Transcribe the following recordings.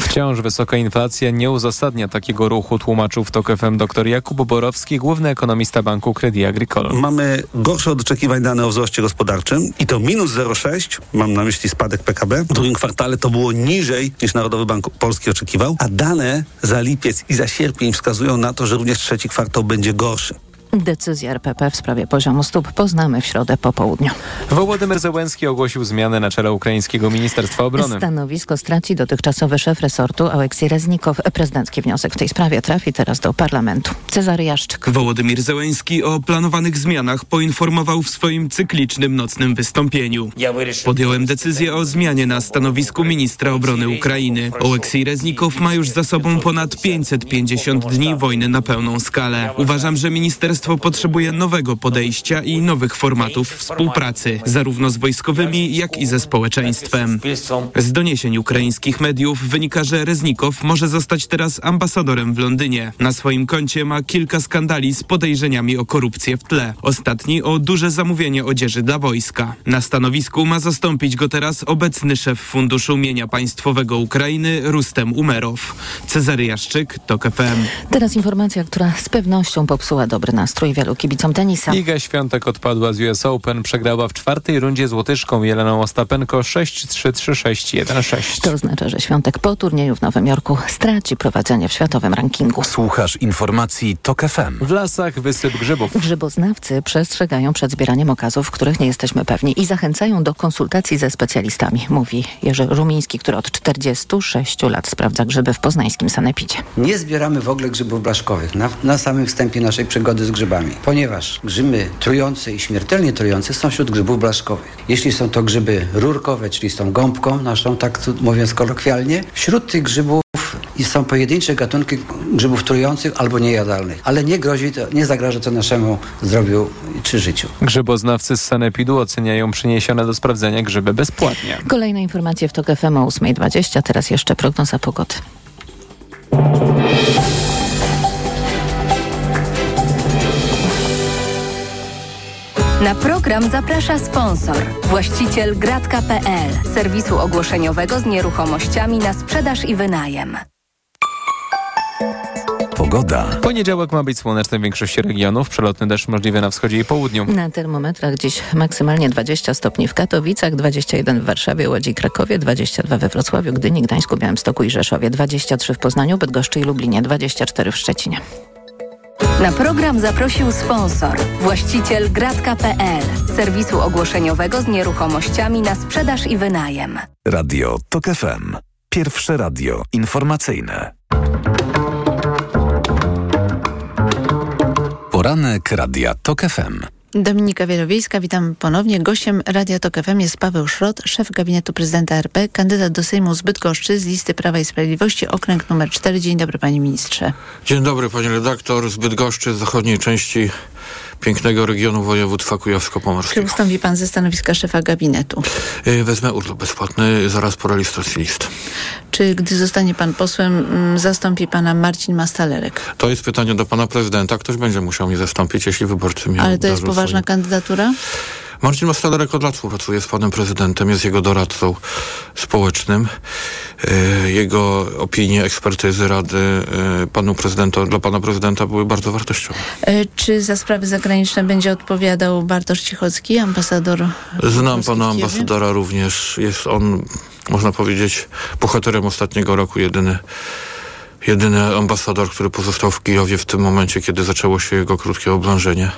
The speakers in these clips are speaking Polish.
Wciąż wysoka inflacja nie uzasadnia takiego ruchu, tłumaczył w TOK FM dr Jakub Borowski, główny ekonomista Banku Credit Agricole. Mamy gorsze od oczekiwań dane o wzroście gospodarczym i to minus 0,6, mam na myśli spadek PKB. W drugim kwartale to było niżej niż Narodowy Bank Polski oczekiwał, a dane za lipiec i za sierpień wskazują na to, że również trzeci kwartał będzie gorszy. Decyzję RPP w sprawie poziomu stóp poznamy w środę po południu. Wołodymyr Zełenski ogłosił zmianę na czele ukraińskiego Ministerstwa Obrony. Stanowisko straci dotychczasowy szef resortu Aleksiej Reznikow. Prezydencki wniosek w tej sprawie trafi teraz do parlamentu. Cezary Jaszczyk. Wołodymir Zełenski o planowanych zmianach poinformował w swoim cyklicznym nocnym wystąpieniu. Podjąłem decyzję o zmianie na stanowisku ministra obrony Ukrainy. Oleksij Reznikow ma już za sobą ponad 550 dni wojny na pełną skalę. Uważam, że ministerstwo Państwo potrzebuje nowego podejścia i nowych formatów współpracy, zarówno z wojskowymi, jak i ze społeczeństwem. Z doniesień ukraińskich mediów wynika, że Reznikow może zostać teraz ambasadorem w Londynie. Na swoim koncie ma kilka skandali z podejrzeniami o korupcję w tle. Ostatni o duże zamówienie odzieży dla wojska. Na stanowisku ma zastąpić go teraz obecny szef Funduszu Mienia Państwowego Ukrainy Rustem Umerow. Cezary Jaszczyk, TOK FM. Teraz informacja, która z pewnością popsuła dobry nastrój nastrój wielu kibicom tenisa. Iga Świątek odpadła z US Open, przegrała w czwartej rundzie z Łotyszką Jeleną Ostapenko 6-3-3-6-1-6. To oznacza, że Świątek po turnieju w Nowym Jorku straci prowadzenie w światowym rankingu. Słuchasz informacji TOK FM. W lasach wysyp grzybów. Grzyboznawcy przestrzegają przed zbieraniem okazów, których nie jesteśmy pewni i zachęcają do konsultacji ze specjalistami, mówi Jerzy Rumiński, który od 46 lat sprawdza grzyby w poznańskim sanepidzie. Nie zbieramy w ogóle grzybów blaszkowych na, na samym wstępie naszej przygody z grzybami grzybami, ponieważ grzyby trujące i śmiertelnie trujące są wśród grzybów blaszkowych. Jeśli są to grzyby rurkowe, czyli z tą gąbką naszą, tak mówiąc kolokwialnie, wśród tych grzybów i są pojedyncze gatunki grzybów trujących albo niejadalnych, ale nie grozi to, nie zagraża to naszemu zdrowiu czy życiu. Grzyboznawcy z Sanepidu oceniają przyniesione do sprawdzenia grzyby bezpłatnie. Kolejne informacje w TOK FM o 8.20, teraz jeszcze prognoza pogody. Na program zaprasza sponsor, właściciel gratka.pl, serwisu ogłoszeniowego z nieruchomościami na sprzedaż i wynajem. Pogoda. Poniedziałek ma być słoneczny w większości regionów. Przelotny deszcz możliwy na wschodzie i południu. Na termometrach dziś maksymalnie 20 stopni w Katowicach, 21 w Warszawie, Łodzi i Krakowie, 22 we Wrocławiu, Gdyni, Gdańsku, Białymstoku i Rzeszowie, 23 w Poznaniu, Bydgoszczy i Lublinie, 24 w Szczecinie. Na program zaprosił sponsor, właściciel gratka.pl, serwisu ogłoszeniowego z nieruchomościami na sprzedaż i wynajem. Radio TOK FM. Pierwsze radio informacyjne. Poranek Radia TOK FM. Dominika Wielowiejska, witam ponownie. Gościem Radia Tok FM jest Paweł Szrot, szef gabinetu prezydenta RP, kandydat do Sejmu z Bydgoszczy z listy Prawa i Sprawiedliwości, okręg numer 4. Dzień dobry panie ministrze. Dzień dobry panie redaktor, z Bydgoszczy, z zachodniej części pięknego regionu województwa kujawsko-pomorskiego. Czy ustąpi pan ze stanowiska szefa gabinetu? Y, wezmę urlop bezpłatny zaraz po rejestracji list. Czy gdy zostanie pan posłem, mm, zastąpi pana Marcin Mastalerek? To jest pytanie do pana prezydenta. Ktoś będzie musiał mnie zastąpić, jeśli wyborcy mnie Ale to jest poważna kandydatura? Marcin Mastalerek od lat współpracuje z panem prezydentem, jest jego doradcą społecznym. E, jego opinie, ekspertyzy, rady e, panu prezydenta, dla pana prezydenta były bardzo wartościowe. E, czy za sprawy zagraniczne będzie odpowiadał Bartosz Cichocki, ambasador? Znam pana ambasadora również. Jest on, można powiedzieć, bohaterem ostatniego roku, jedyny jedyny ambasador, który pozostał w Kijowie w tym momencie, kiedy zaczęło się jego krótkie oblężenie.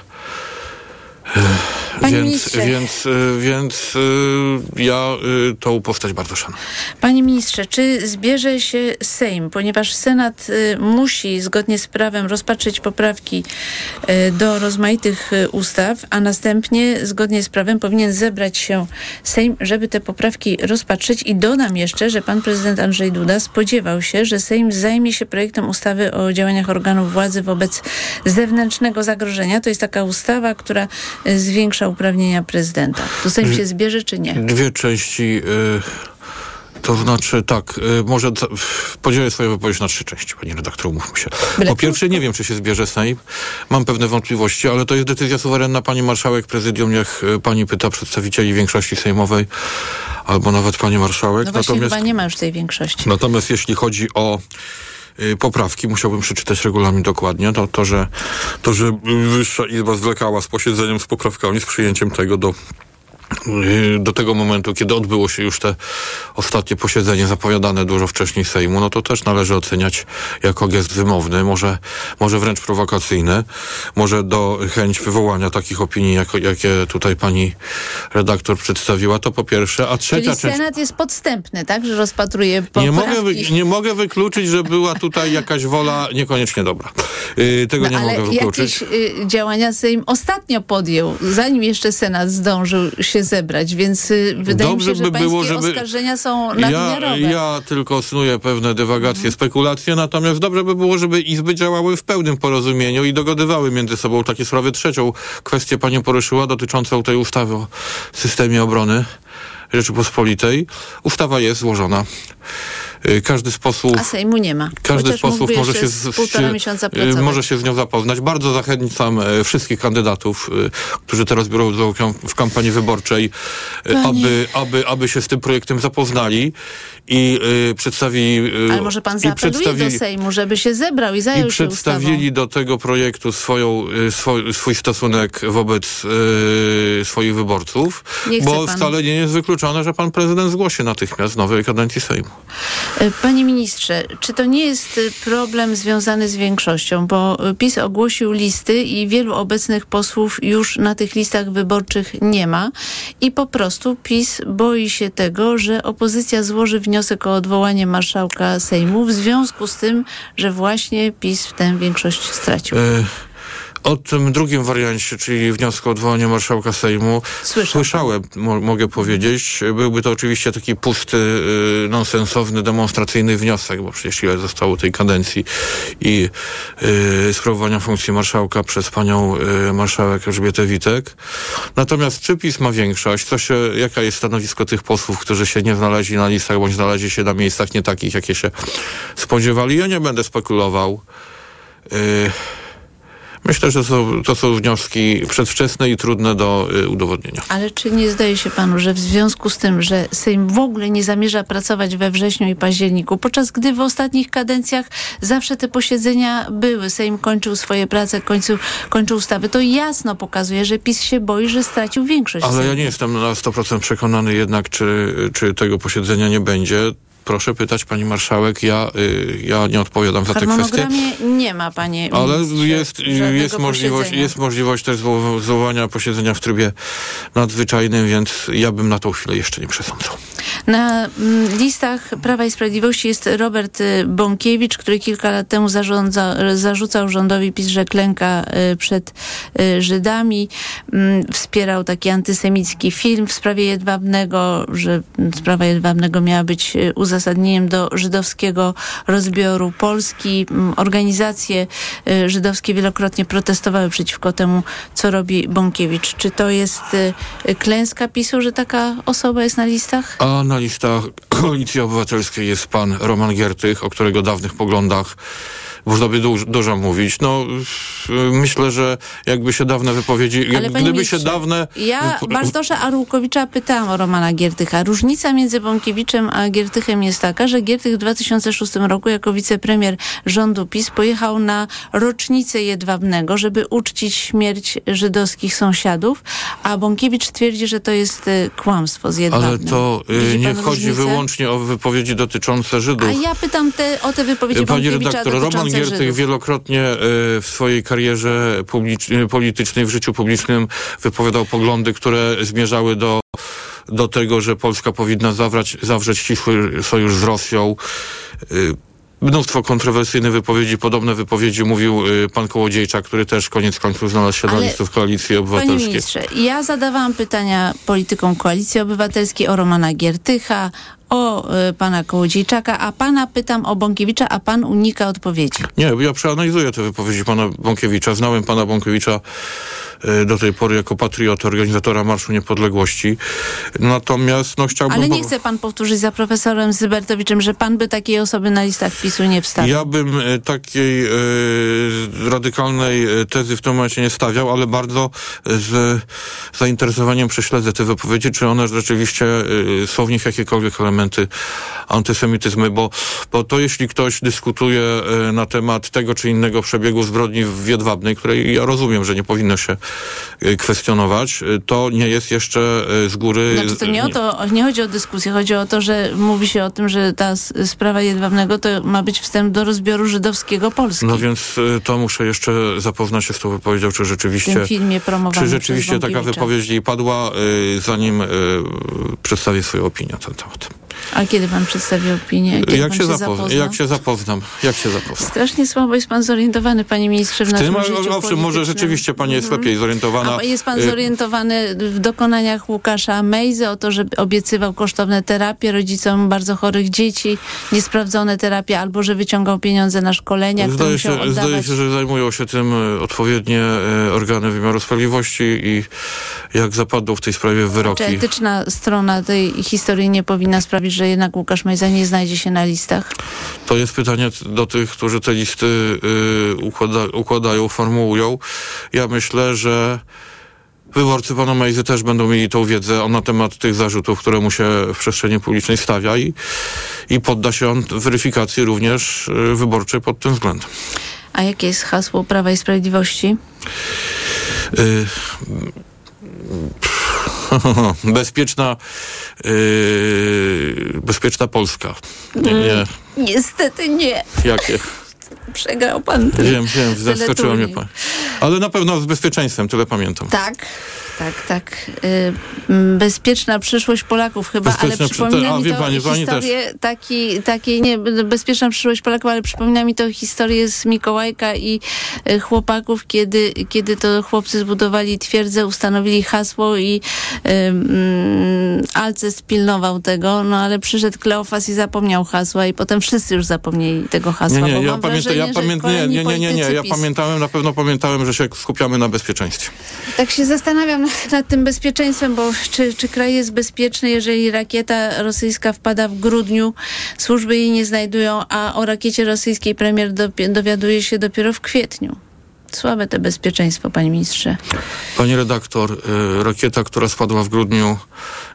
Panie więc, więc, y, więc y, ja y, tą postać bardzo szanuję. Panie ministrze, czy zbierze się Sejm, ponieważ Senat musi zgodnie z prawem rozpatrzeć poprawki do rozmaitych ustaw, a następnie zgodnie z prawem powinien zebrać się Sejm, żeby te poprawki rozpatrzeć i dodam jeszcze, że pan prezydent Andrzej Duda spodziewał się, że Sejm zajmie się projektem ustawy o działaniach organów władzy wobec zewnętrznego zagrożenia. To jest taka ustawa, która zwiększa uprawnienia prezydenta. To Sejm się zbierze, czy nie? Dwie części y, To znaczy tak, y, może podzielę swoją wypowiedź na trzy części, pani redaktor, umówmy się. Po pierwsze, nie wiem, czy się zbierze Sejm. Mam pewne wątpliwości, ale to jest decyzja suwerenna pani marszałek, prezydium, niech y, pani pyta przedstawicieli większości sejmowej, albo nawet pani marszałek. No właśnie natomiast, chyba nie ma już tej większości. Natomiast jeśli chodzi o poprawki, musiałbym przeczytać regulamin dokładnie, to, to, że, to, że Wyższa Izba zwlekała z posiedzeniem, z poprawkami, z przyjęciem tego do Y, do tego momentu, kiedy odbyło się już te ostatnie posiedzenie zapowiadane dużo wcześniej Sejmu, no to też należy oceniać jako gest wymowny, może, może wręcz prowokacyjny, może do chęć wywołania takich opinii, jako, jakie tutaj pani redaktor przedstawiła, to po pierwsze, a trzecia Czyli część... Senat jest podstępny, tak, że rozpatruje poprawki? Nie mogę, nie mogę wykluczyć, że była tutaj jakaś wola niekoniecznie dobra. Yy, tego no, nie mogę wykluczyć. jakieś y, działania Sejm ostatnio podjął, zanim jeszcze Senat zdążył się się zebrać, więc y, wydaje Dobrze mi się, że by było, żeby... oskarżenia są nadmiarowe. Ja, ja tylko snuję pewne dywagacje, mhm. spekulacje, natomiast dobrze by było, żeby izby działały w pełnym porozumieniu i dogadywały między sobą takie sprawy. Trzecią kwestię pani poruszyła dotyczącą tej ustawy o systemie obrony Rzeczypospolitej. Ustawa jest złożona. Y, każdy z posłów... A Sejmu nie ma. Każdy z posłów może się, z, się, może się z nią zapoznać. Bardzo zachęcam e, wszystkich kandydatów, e, którzy teraz biorą udział w kampanii wyborczej, aby, aby, aby się z tym projektem zapoznali i y, przedstawili... Y, Ale może pan zaapeluje do Sejmu, żeby się zebrał i zajął i się przedstawili ustawą. do tego projektu swoją, y, swój, swój stosunek wobec y, swoich wyborców, bo pan. wcale nie jest wykluczone, że pan prezydent zgłosi natychmiast nowej kadencji Sejmu. E, panie ministrze, czy to nie jest problem związany z większością, bo PiS ogłosił listy i wielu obecnych posłów już na tych listach wyborczych nie ma i po prostu PiS boi się tego, że opozycja złoży wniosek wniosek o odwołanie marszałka Sejmu w związku z tym, że właśnie PiS w tę większość stracił. E o tym drugim wariancie, czyli wniosku o odwołanie marszałka Sejmu, Słyszałem, słyszałem mo mogę powiedzieć. Byłby to oczywiście taki pusty, y, nonsensowny, demonstracyjny wniosek, bo przecież ile zostało tej kadencji i y, sprawowania funkcji marszałka przez panią y, marszałek Elżbietę Witek. Natomiast czy PiS ma większość? Co się, jaka jest stanowisko tych posłów, którzy się nie znaleźli na listach, bądź znaleźli się na miejscach nie takich, jakie się spodziewali? Ja nie będę spekulował. Yy, Myślę, że są, to są wnioski przedwczesne i trudne do y, udowodnienia. Ale czy nie zdaje się panu, że w związku z tym, że Sejm w ogóle nie zamierza pracować we wrześniu i październiku, podczas gdy w ostatnich kadencjach zawsze te posiedzenia były, Sejm kończył swoje prace, kończył, kończył ustawy, to jasno pokazuje, że PiS się boi, że stracił większość. Ale Sejmu. ja nie jestem na 100% przekonany jednak, czy, czy tego posiedzenia nie będzie proszę pytać pani marszałek, ja, y, ja nie odpowiadam za te kwestie. nie ma panie Ale jest, jest, możliwość, jest możliwość też zwołania posiedzenia w trybie nadzwyczajnym, więc ja bym na tą chwilę jeszcze nie przesądzał. Na mm, listach Prawa i Sprawiedliwości jest Robert y, Bąkiewicz, który kilka lat temu zarządza, zarzucał rządowi PiS, że klęka y, przed y, Żydami. Mm, wspierał taki antysemicki film w sprawie Jedwabnego, że sprawa Jedwabnego miała być uzasadnieniem do żydowskiego rozbioru Polski. Mm, organizacje żydowskie wielokrotnie protestowały przeciwko temu, co robi Bąkiewicz. Czy to jest klęska PiSu, że taka osoba jest na listach? A na listach Koalicji Obywatelskiej jest pan Roman Giertych, o którego dawnych poglądach można by dużo, dużo mówić. No, myślę, że jakby się dawne wypowiedzi, jak, gdyby się dawne... Ja Bartosza Arłukowicza pytałam o Romana Giertycha. Różnica między Bąkiewiczem a Giertychem jest taka, że Giertych w 2006 roku jako wicepremier rządu PiS pojechał na rocznicę Jedwabnego, żeby uczcić śmierć żydowskich sąsiadów, a Bąkiewicz twierdzi, że to jest y, kłamstwo z Jedwabnym. Ale to y, nie chodzi wyłącznie o wypowiedzi dotyczące Żydów. A ja pytam te, o te wypowiedzi Pani redaktor, Roman Giertych wielokrotnie e, w swojej karierze politycznej, w życiu publicznym wypowiadał poglądy, które zmierzały do, do tego, że Polska powinna zawrać, zawrzeć ścisły sojusz z Rosją. Mnóstwo kontrowersyjnych wypowiedzi, podobne wypowiedzi mówił y, pan Kołodziejczak, który też koniec końców znalazł się na listach Koalicji Obywatelskiej. Panie ministrze, ja zadawałam pytania politykom Koalicji Obywatelskiej o Romana Giertycha, o y, pana Kołodziejczaka, a pana pytam o Bąkiewicza, a pan unika odpowiedzi. Nie, ja przeanalizuję te wypowiedzi pana Bąkiewicza. Znałem pana Bąkiewicza do tej pory jako patriota, organizatora Marszu Niepodległości. Natomiast no chciałbym... Ale nie chce pan powtórzyć za profesorem Zybertowiczem, że pan by takiej osoby na listach PiSu nie wstawił? Ja bym takiej e, radykalnej tezy w tym momencie nie stawiał, ale bardzo z zainteresowaniem prześledzę te wypowiedzi, czy one rzeczywiście są w nich jakiekolwiek elementy antysemityzmu, bo, bo to jeśli ktoś dyskutuje na temat tego czy innego przebiegu zbrodni w Jedwabnej, której ja rozumiem, że nie powinno się kwestionować, to nie jest jeszcze z góry... Znaczy to nie o to, nie chodzi o dyskusję, chodzi o to, że mówi się o tym, że ta sprawa Jedwabnego to ma być wstęp do rozbioru żydowskiego Polski. No więc to muszę jeszcze zapoznać się z tą wypowiedzią, czy rzeczywiście... W tym filmie Czy rzeczywiście taka wypowiedź jej padła, zanim przedstawię swoją opinię na ten temat. A kiedy pan przedstawi opinię? Kiedy jak, się, się zapozna? jak się zapoznam? Jak się zapoznam? Strasznie słabo jest pan zorientowany, panie ministrze, w, w tym, naszym Owszem, może rzeczywiście pani jest -hmm. lepiej zorientowana. A jest pan zorientowany w dokonaniach Łukasza Mejzy o to, że obiecywał kosztowne terapie rodzicom bardzo chorych dzieci, niesprawdzone terapie, albo że wyciągał pieniądze na szkolenia, zdaje się, oddawać... zdaje się, że zajmują się tym odpowiednie organy wymiaru sprawiedliwości i jak zapadło w tej sprawie wyroki. Czy etyczna strona tej historii nie powinna sprawić, że jednak Łukasz Mejza nie znajdzie się na listach? To jest pytanie do tych, którzy te listy y, układa, układają, formułują. Ja myślę, że wyborcy pana Mejzy też będą mieli tą wiedzę na temat tych zarzutów, które mu się w przestrzeni publicznej stawia i, i podda się on weryfikacji również y, wyborczej pod tym względem. A jakie jest hasło Prawa i Sprawiedliwości? Y bezpieczna, yy, bezpieczna Polska. Nie, nie. Niestety nie. Jakie? Przegrał pan. Wiem, wiem, zaskoczyła mnie pan. Ale na pewno z bezpieczeństwem, tyle pamiętam. Tak. Tak, tak. Y, bezpieczna przyszłość Polaków chyba, Bezpieczna ale przypomina mi to pani, historię taki, taki, nie, bezpieczna przyszłość Polaków, ale przypomina mi to historię z Mikołajka i y, chłopaków, kiedy, kiedy to chłopcy zbudowali twierdzę, ustanowili hasło i um, Alces pilnował tego, no ale przyszedł Kleofas i zapomniał hasła i potem wszyscy już zapomnieli tego hasła. Nie, nie, ja, pamiętam, ja pamiętam, nie, nie, nie, nie, nie, ja pamiętałem, na pewno pamiętałem, że się skupiamy na bezpieczeństwie. Tak się zastanawiam, nad tym bezpieczeństwem, bo czy, czy kraj jest bezpieczny, jeżeli rakieta rosyjska wpada w grudniu, służby jej nie znajdują, a o rakiecie rosyjskiej premier dowiaduje się dopiero w kwietniu. Słabe to bezpieczeństwo, panie ministrze. Pani redaktor, y, rakieta, która spadła w grudniu,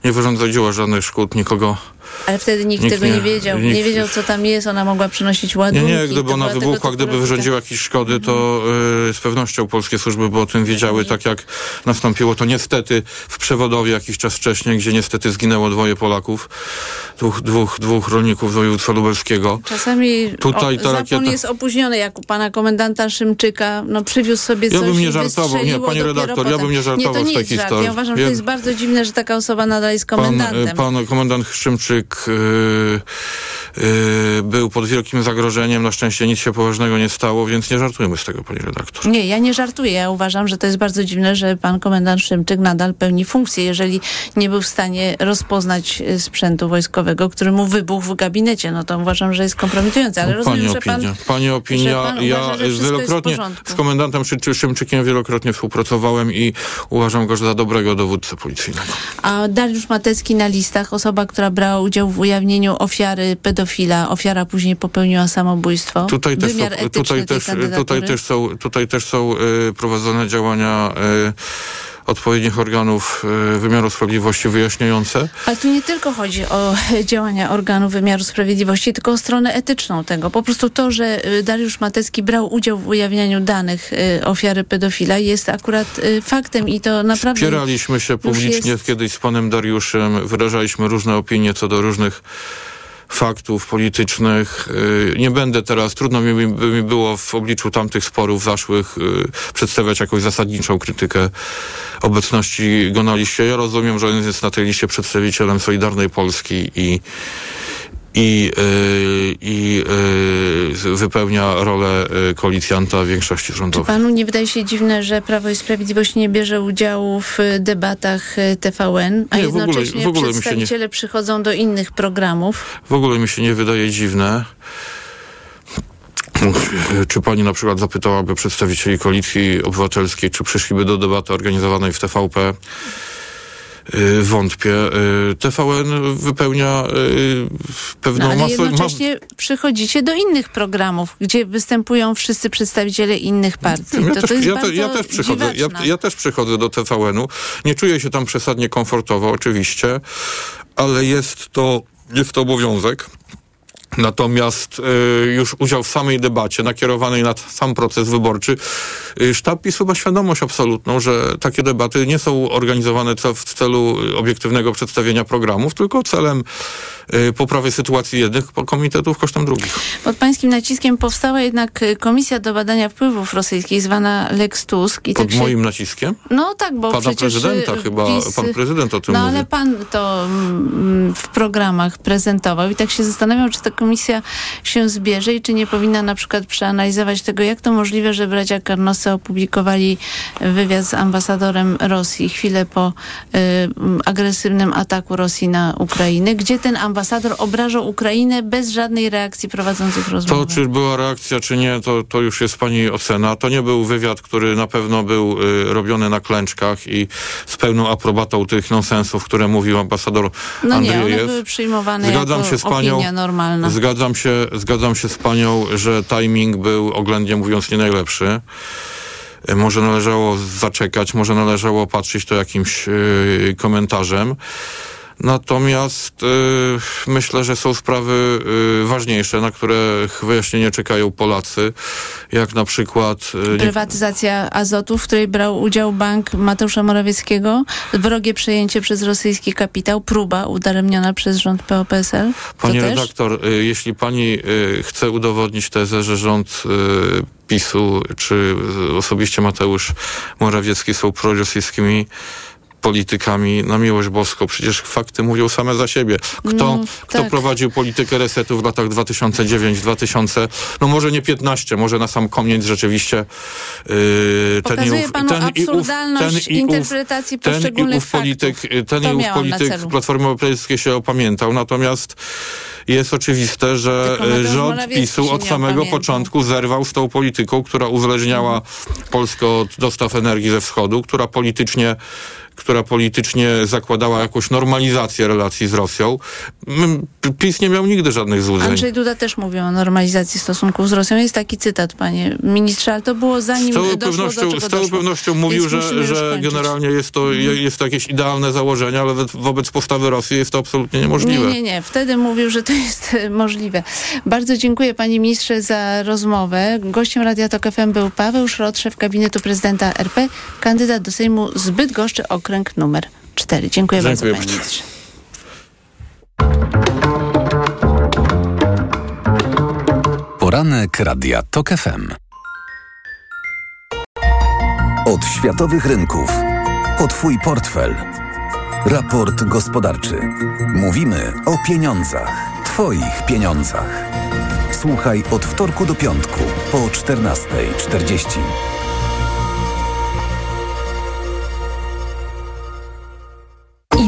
nie wyrządziła żadnych szkód, nikogo ale wtedy nikt, nikt tego nie, nie wiedział. Nikt... Nie wiedział, co tam jest. Ona mogła przynosić ładunki. Nie, nie, gdyby ona wybuchła, gdyby wyrządziła jakieś szkody, to y, z pewnością polskie służby by o tym wiedziały, tak jak nastąpiło to niestety w Przewodowie jakiś czas wcześniej, gdzie niestety zginęło dwoje Polaków, dwóch, dwóch, dwóch rolników z województwa lubelskiego. Czasami Tutaj o, ta rakieta... jest opóźniony, jak u pana komendanta Szymczyka, no przywiózł sobie ja coś bym nie żartował, nie, panie redaktor, potem. ja bym nie żartował nie, to nie z tej historii. Żart. Ja uważam, że to jest bardzo dziwne, że taka osoba nadal jest komendantem. Pan, pan komendant Szymczyk Yy, yy, był pod wielkim zagrożeniem. Na szczęście nic się poważnego nie stało, więc nie żartujmy z tego, pani redaktor. Nie, ja nie żartuję. Ja uważam, że to jest bardzo dziwne, że pan komendant Szymczyk nadal pełni funkcję, jeżeli nie był w stanie rozpoznać y, sprzętu wojskowego, który mu wybuchł w gabinecie. No to uważam, że jest kompromitujące. Ale no, rozumiem, pani opinia. Że pan, pani opinia. Pan ja uważa, wielokrotnie z komendantem Szymczykiem wielokrotnie współpracowałem i uważam go za dobrego dowódcę policyjnego. A Dariusz Matecki na listach, osoba, która brała udział w ujawnieniu ofiary pedofila, ofiara później popełniła samobójstwo. Tutaj też, są, tutaj też, tutaj też są, tutaj też są y, prowadzone działania y, odpowiednich organów y, wymiaru sprawiedliwości wyjaśniające. Ale tu nie tylko chodzi o działania organów wymiaru sprawiedliwości, tylko o stronę etyczną tego. Po prostu to, że y, Dariusz Matecki brał udział w ujawnianiu danych ofiary pedofila jest akurat faktem i to naprawdę... Spieraliśmy się publicznie jest... kiedyś z panem Dariuszem, wyrażaliśmy różne opinie co do różnych faktów politycznych. Y, nie będę teraz, trudno mi by mi było w obliczu tamtych sporów zaszłych y, przedstawiać jakąś zasadniczą krytykę obecności go na liście. Ja rozumiem, że on jest na tej liście przedstawicielem Solidarnej Polski i i, yy, i yy, wypełnia rolę yy, koalicjanta większości rządowej. Czy panu nie wydaje się dziwne, że Prawo i Sprawiedliwość nie bierze udziału w debatach TVN, a nie, jednocześnie w ogóle, w ogóle przedstawiciele nie... przychodzą do innych programów? W ogóle mi się nie wydaje dziwne. Czy pani na przykład zapytałaby przedstawicieli Koalicji Obywatelskiej, czy przyszliby do debaty organizowanej w TVP? Y, wątpię. Y, TVN wypełnia y, pewną no, ale masę... jednocześnie ma... przychodzicie do innych programów, gdzie występują wszyscy przedstawiciele innych partii. Ja, to, też, to jest ja, bardzo ja też przychodzę. Ja, ja, też przychodzę do TVN-u. Nie czuję się tam przesadnie komfortowo, oczywiście, ale jest to, jest to obowiązek. Natomiast y, już udział w samej debacie nakierowanej na sam proces wyborczy, y, sztab PiSu ma świadomość absolutną, że takie debaty nie są organizowane w celu obiektywnego przedstawienia programów, tylko celem y, poprawy sytuacji jednych komitetów kosztem drugich. Pod pańskim naciskiem powstała jednak komisja do badania wpływów rosyjskich zwana Lex Tusk. I Pod tak się... moim naciskiem? No tak, bo Pana przecież... prezydenta chyba, PiS... pan prezydent o tym no, mówi. No ale pan to mm, w programach prezentował i tak się zastanawiam, czy to komisja się zbierze i czy nie powinna na przykład przeanalizować tego, jak to możliwe, że bracia Karnosy opublikowali wywiad z ambasadorem Rosji chwilę po y, agresywnym ataku Rosji na Ukrainę, gdzie ten ambasador obrażał Ukrainę bez żadnej reakcji prowadzących rozmowę. To czy była reakcja, czy nie, to, to już jest pani ocena. To nie był wywiad, który na pewno był y, robiony na klęczkach i z pełną aprobatą tych nonsensów, które mówił ambasador no Andrzejew. nie, one były przyjmowane Zgadzam się z panią. Zgadzam się, zgadzam się z panią, że timing był oględnie mówiąc nie najlepszy. E, może należało zaczekać, może należało patrzeć to jakimś yy, komentarzem. Natomiast y, myślę, że są sprawy y, ważniejsze, na które wyjaśnienie czekają Polacy, jak na przykład... Y, Prywatyzacja azotu, w której brał udział bank Mateusza Morawieckiego, wrogie przejęcie przez rosyjski kapitał, próba udaremniona przez rząd PO-PSL. Pani redaktor, jeśli pani chce udowodnić tezę, że rząd PiSu czy osobiście Mateusz Morawiecki są prorosyjskimi politykami na miłość boską. Przecież fakty mówią same za siebie. Kto, no, kto tak. prowadził politykę resetu w latach 2009-2000, no może nie 15, może na sam koniec rzeczywiście yy, ten i ów, ten i ów, ten poszczególnych i ów polityk, Ten i ów polityk Platformy Obywatelskiej się opamiętał, natomiast jest oczywiste, że rząd PiSu od samego początku zerwał z tą polityką, która uzależniała mhm. Polskę od dostaw energii ze wschodu, która politycznie która politycznie zakładała jakąś normalizację relacji z Rosją. PiS nie miał nigdy żadnych złudzeń. Andrzej Duda też mówił o normalizacji stosunków z Rosją. Jest taki cytat, panie ministrze, ale to było zanim z całą pewnością, Z całą pewnością mówił, że, że generalnie jest to, mhm. jest to jakieś idealne założenie, ale wobec postawy Rosji jest to absolutnie niemożliwe. Nie, nie, nie. Wtedy mówił, że to jest możliwe. Bardzo dziękuję panie ministrze za rozmowę. Gościem Radia Tok FM był Paweł Szrot, szef gabinetu prezydenta RP, kandydat do Sejmu zbyt goszczy okręg numer 4. Dziękuję, Dziękuję bardzo, panie ministrze. Poranek Radia TOK FM. Od światowych rynków. O Twój portfel. Raport gospodarczy. Mówimy o pieniądzach. Twoich pieniądzach. Słuchaj od wtorku do piątku po 14.40.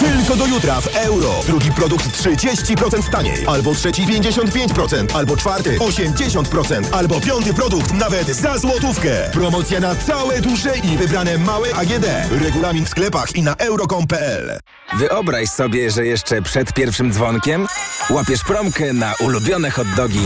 Tylko do jutra w euro. Drugi produkt 30% taniej. Albo trzeci 55%. Albo czwarty 80%. Albo piąty produkt nawet za złotówkę. Promocja na całe duże i wybrane małe AGD. Regulamin w sklepach i na euro.com.pl Wyobraź sobie, że jeszcze przed pierwszym dzwonkiem łapiesz promkę na ulubione hotdogi.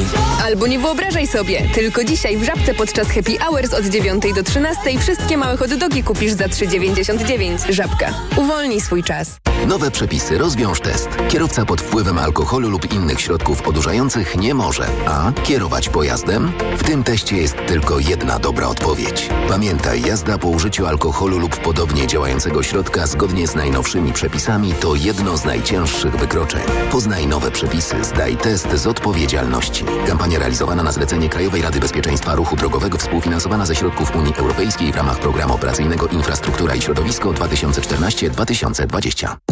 Albo nie wyobrażaj sobie. Tylko dzisiaj w Żabce podczas Happy Hours od 9 do 13 wszystkie małe hotdogi kupisz za 3,99. Żabka. Uwolnij swój czas. Nowe przepisy rozwiąż test. Kierowca pod wpływem alkoholu lub innych środków odurzających nie może a. kierować pojazdem. W tym teście jest tylko jedna dobra odpowiedź. Pamiętaj, jazda po użyciu alkoholu lub podobnie działającego środka zgodnie z najnowszymi przepisami to jedno z najcięższych wykroczeń. Poznaj nowe przepisy, zdaj test z odpowiedzialności. Kampania realizowana na zlecenie Krajowej Rady Bezpieczeństwa Ruchu Drogowego współfinansowana ze środków Unii Europejskiej w ramach Programu Operacyjnego Infrastruktura i Środowisko 2014-2020.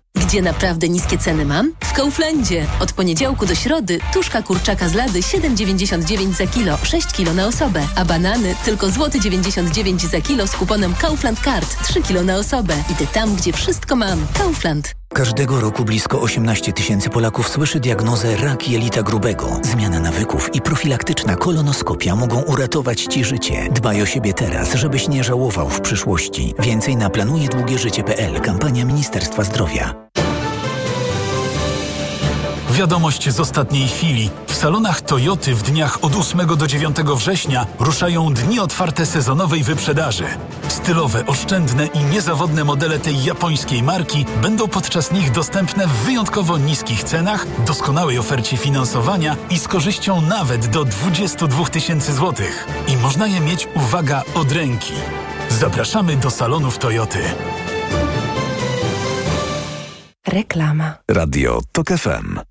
gdzie naprawdę niskie ceny mam? W Kauflandzie. Od poniedziałku do środy tuszka kurczaka z lady 7,99 za kilo, 6 kilo na osobę, a banany tylko złoty 99 za kilo z kuponem Kaufland Card 3 kilo na osobę. Idę tam, gdzie wszystko mam. Kaufland. Każdego roku blisko 18 tysięcy Polaków słyszy diagnozę rak jelita grubego. Zmiana nawyków i profilaktyczna kolonoskopia mogą uratować Ci życie. Dbaj o siebie teraz, żebyś nie żałował w przyszłości. Więcej na planujedługieżycie.pl. Kampania Ministerstwa Zdrowia. Wiadomość z ostatniej chwili. W salonach Toyoty w dniach od 8 do 9 września ruszają dni otwarte sezonowej wyprzedaży. Stylowe, oszczędne i niezawodne modele tej japońskiej marki będą podczas nich dostępne w wyjątkowo niskich cenach, doskonałej ofercie finansowania i z korzyścią nawet do 22 tysięcy złotych. I można je mieć, uwaga, od ręki. Zapraszamy do salonów Toyoty. Reklama. Radio TOK FM.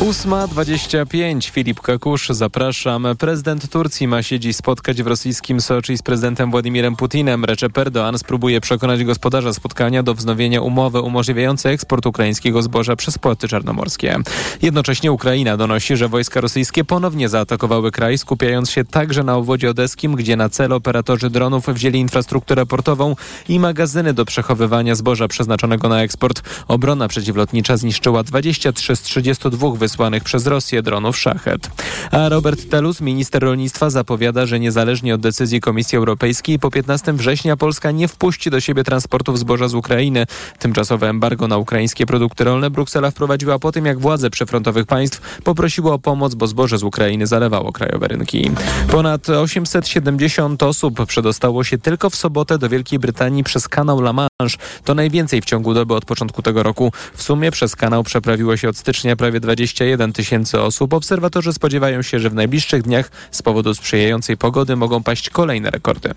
8.25. Filip Kakusz, zapraszam. Prezydent Turcji ma się dziś spotkać w rosyjskim Soczi z prezydentem Władimirem Putinem. Recep Erdoğan spróbuje przekonać gospodarza spotkania do wznowienia umowy umożliwiającej eksport ukraińskiego zboża przez porty czarnomorskie. Jednocześnie Ukraina donosi, że wojska rosyjskie ponownie zaatakowały kraj, skupiając się także na obwodzie odeskim, gdzie na cel operatorzy dronów wzięli infrastrukturę portową i magazyny do przechowywania zboża przeznaczonego na eksport. Obrona przeciwlotnicza zniszczyła 23 z 32 wysłanych przez Rosję dronów Szachet. A Robert Telus, minister rolnictwa, zapowiada, że niezależnie od decyzji Komisji Europejskiej po 15 września Polska nie wpuści do siebie transportów zboża z Ukrainy. Tymczasowe embargo na ukraińskie produkty rolne Bruksela wprowadziła po tym, jak władze przyfrontowych państw poprosiły o pomoc, bo zboże z Ukrainy zalewało krajowe rynki. Ponad 870 osób przedostało się tylko w sobotę do Wielkiej Brytanii przez kanał La Manche. To najwięcej w ciągu doby od początku tego roku. W sumie przez kanał przeprawiło się od stycznia prawie 21 tysięcy osób. Obserwatorzy spodziewają się, że w najbliższych dniach z powodu sprzyjającej pogody mogą paść kolejne rekordy.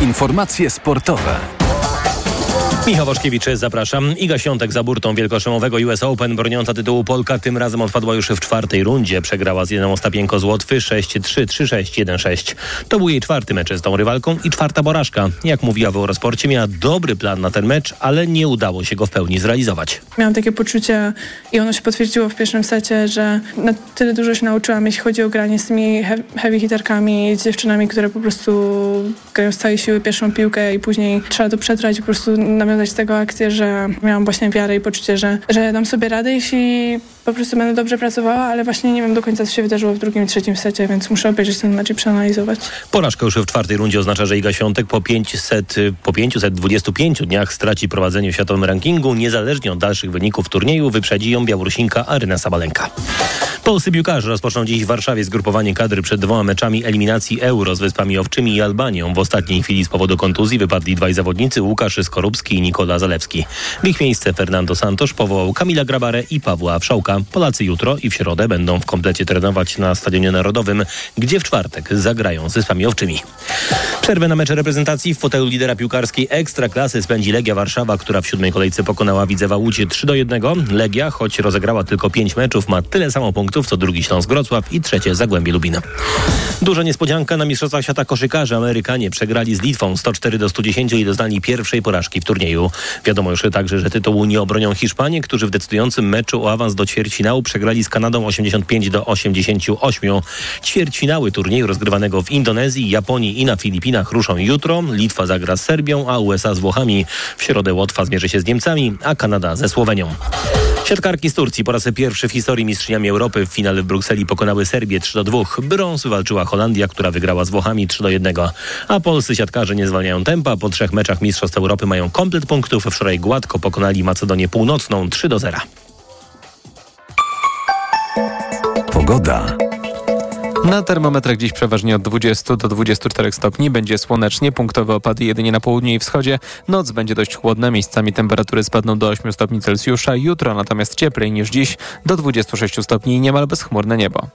Informacje sportowe. Michał Waszkiewicz, zapraszam. Iga Świątek za burtą wielkoszemowego US Open, broniąca tytułu Polka, tym razem odpadła już w czwartej rundzie. Przegrała z jedną Ostapienko z Łotwy 6-3, 3-6, 1-6. To był jej czwarty mecz z tą rywalką i czwarta porażka. Jak mówiła w Eurosporcie, miała dobry plan na ten mecz, ale nie udało się go w pełni zrealizować. Miałam takie poczucie i ono się potwierdziło w pierwszym secie, że na tyle dużo się nauczyłam, jeśli chodzi o granie z tymi heavy hitterkami, dziewczynami, które po prostu grają z całej siły pierwszą piłkę i później trzeba to przetrwać i po prostu z tego akcję, że miałam właśnie wiarę i poczucie, że, że dam sobie radę, jeśli po prostu będę dobrze pracowała, ale właśnie nie wiem do końca, co się wydarzyło w drugim trzecim secie, więc muszę obejrzeć ten mecz i przeanalizować. Porażka już w czwartej rundzie oznacza, że Iga Świątek po 500, po 525 dniach straci prowadzenie w światowym rankingu. Niezależnie od dalszych wyników turnieju wyprzedzi ją Białorusinka Aryna Sabalenka. Polscy piłkarze rozpoczną dziś w Warszawie zgrupowanie kadry przed dwoma meczami eliminacji Euro z Wyspami Owczymi i Albanią. W ostatniej chwili z powodu kontuzji wypadli dwaj zawodnicy Łukasz Skorupski i Nikola Zalewski. W ich miejsce Fernando Santos powołał Kamila Grabarę i Pawła Wszałka. Polacy jutro i w środę będą w komplecie trenować na Stadionie Narodowym, gdzie w czwartek zagrają z Wyspami Owczymi. Przerwę na mecze reprezentacji w fotelu lidera piłkarskiej Ekstraklasy spędzi Legia Warszawa, która w siódmej kolejce pokonała Widzewa Łódź 3 do 1. Legia, choć rozegrała tylko 5 meczów, ma tyle samo punktów co drugi Śląsk Wrocław i trzecie Zagłębie Lubina. Duża niespodzianka na Mistrzostwach Świata Koszykarzy. Amerykanie przegrali z Litwą 104 do 110 i doznali pierwszej porażki w turnieju. Wiadomo już także, że tytułu nie obronią Hiszpanie, którzy w decydującym meczu o awans do ćwierćfinału przegrali z Kanadą 85 do 88. Ćwierćfinały turnieju rozgrywanego w Indonezji, Japonii i na Filipinach ruszą jutro. Litwa zagra z Serbią, a USA z Włochami. W środę Łotwa zmierzy się z Niemcami, a Kanada ze Słowenią. Siatkarki z Turcji po raz pierwszy w historii mistrzyniami Europy w finale w Brukseli pokonały Serbię 3 do 2. Brąz wywalczyła Holandia, która wygrała z Włochami 3 do 1. A polscy siatkarze nie zwalniają tempa. Po trzech meczach Mistrzostw Europy mają komplet punktów. Wczoraj gładko pokonali Macedonię Północną 3 do 0. Pogoda. Na termometrach dziś przeważnie od 20 do 24 stopni. Będzie słonecznie, punktowe opady jedynie na południu i wschodzie. Noc będzie dość chłodna, miejscami temperatury spadną do 8 stopni Celsjusza. Jutro natomiast cieplej niż dziś, do 26 stopni i niemal bezchmurne niebo.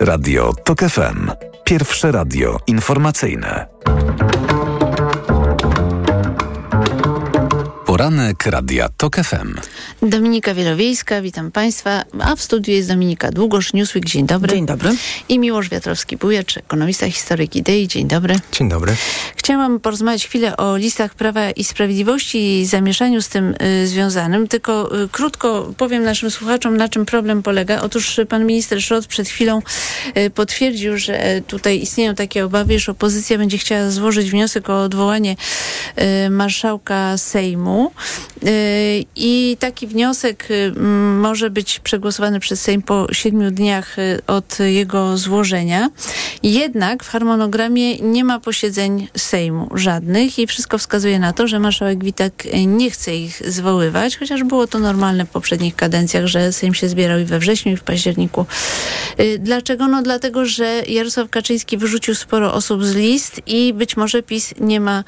Radio TOK FM. Pierwsze radio informacyjne. Poranek Radia TOK FM. Dominika Wielowiejska, witam Państwa, a w studiu jest Dominika Długosz, Newsweek, dzień dobry. Dzień dobry. I Miłosz Wiatrowski-Bujacz, ekonomista, historyk idei, dzień dobry. Dzień dobry. Chciałam porozmawiać chwilę o listach Prawa i Sprawiedliwości i zamieszaniu z tym y, związanym, tylko y, krótko powiem naszym słuchaczom, na czym problem polega. Otóż pan minister Szrot przed chwilą y, potwierdził, że tutaj istnieją takie obawy, że opozycja będzie chciała złożyć wniosek o odwołanie y, marszałka Sejmu y, i taki wniosek y, może być przegłosowany przez Sejm po siedmiu dniach y, od jego złożenia. Jednak w harmonogramie nie ma posiedzeń Sejmu żadnych i wszystko wskazuje na to, że marszałek Witek nie chce ich zwoływać, chociaż było to normalne w poprzednich kadencjach, że Sejm się zbierał i we wrześniu i w październiku. Dlaczego? No dlatego, że Jarosław Kaczyński wyrzucił sporo osób z list i być może PiS nie ma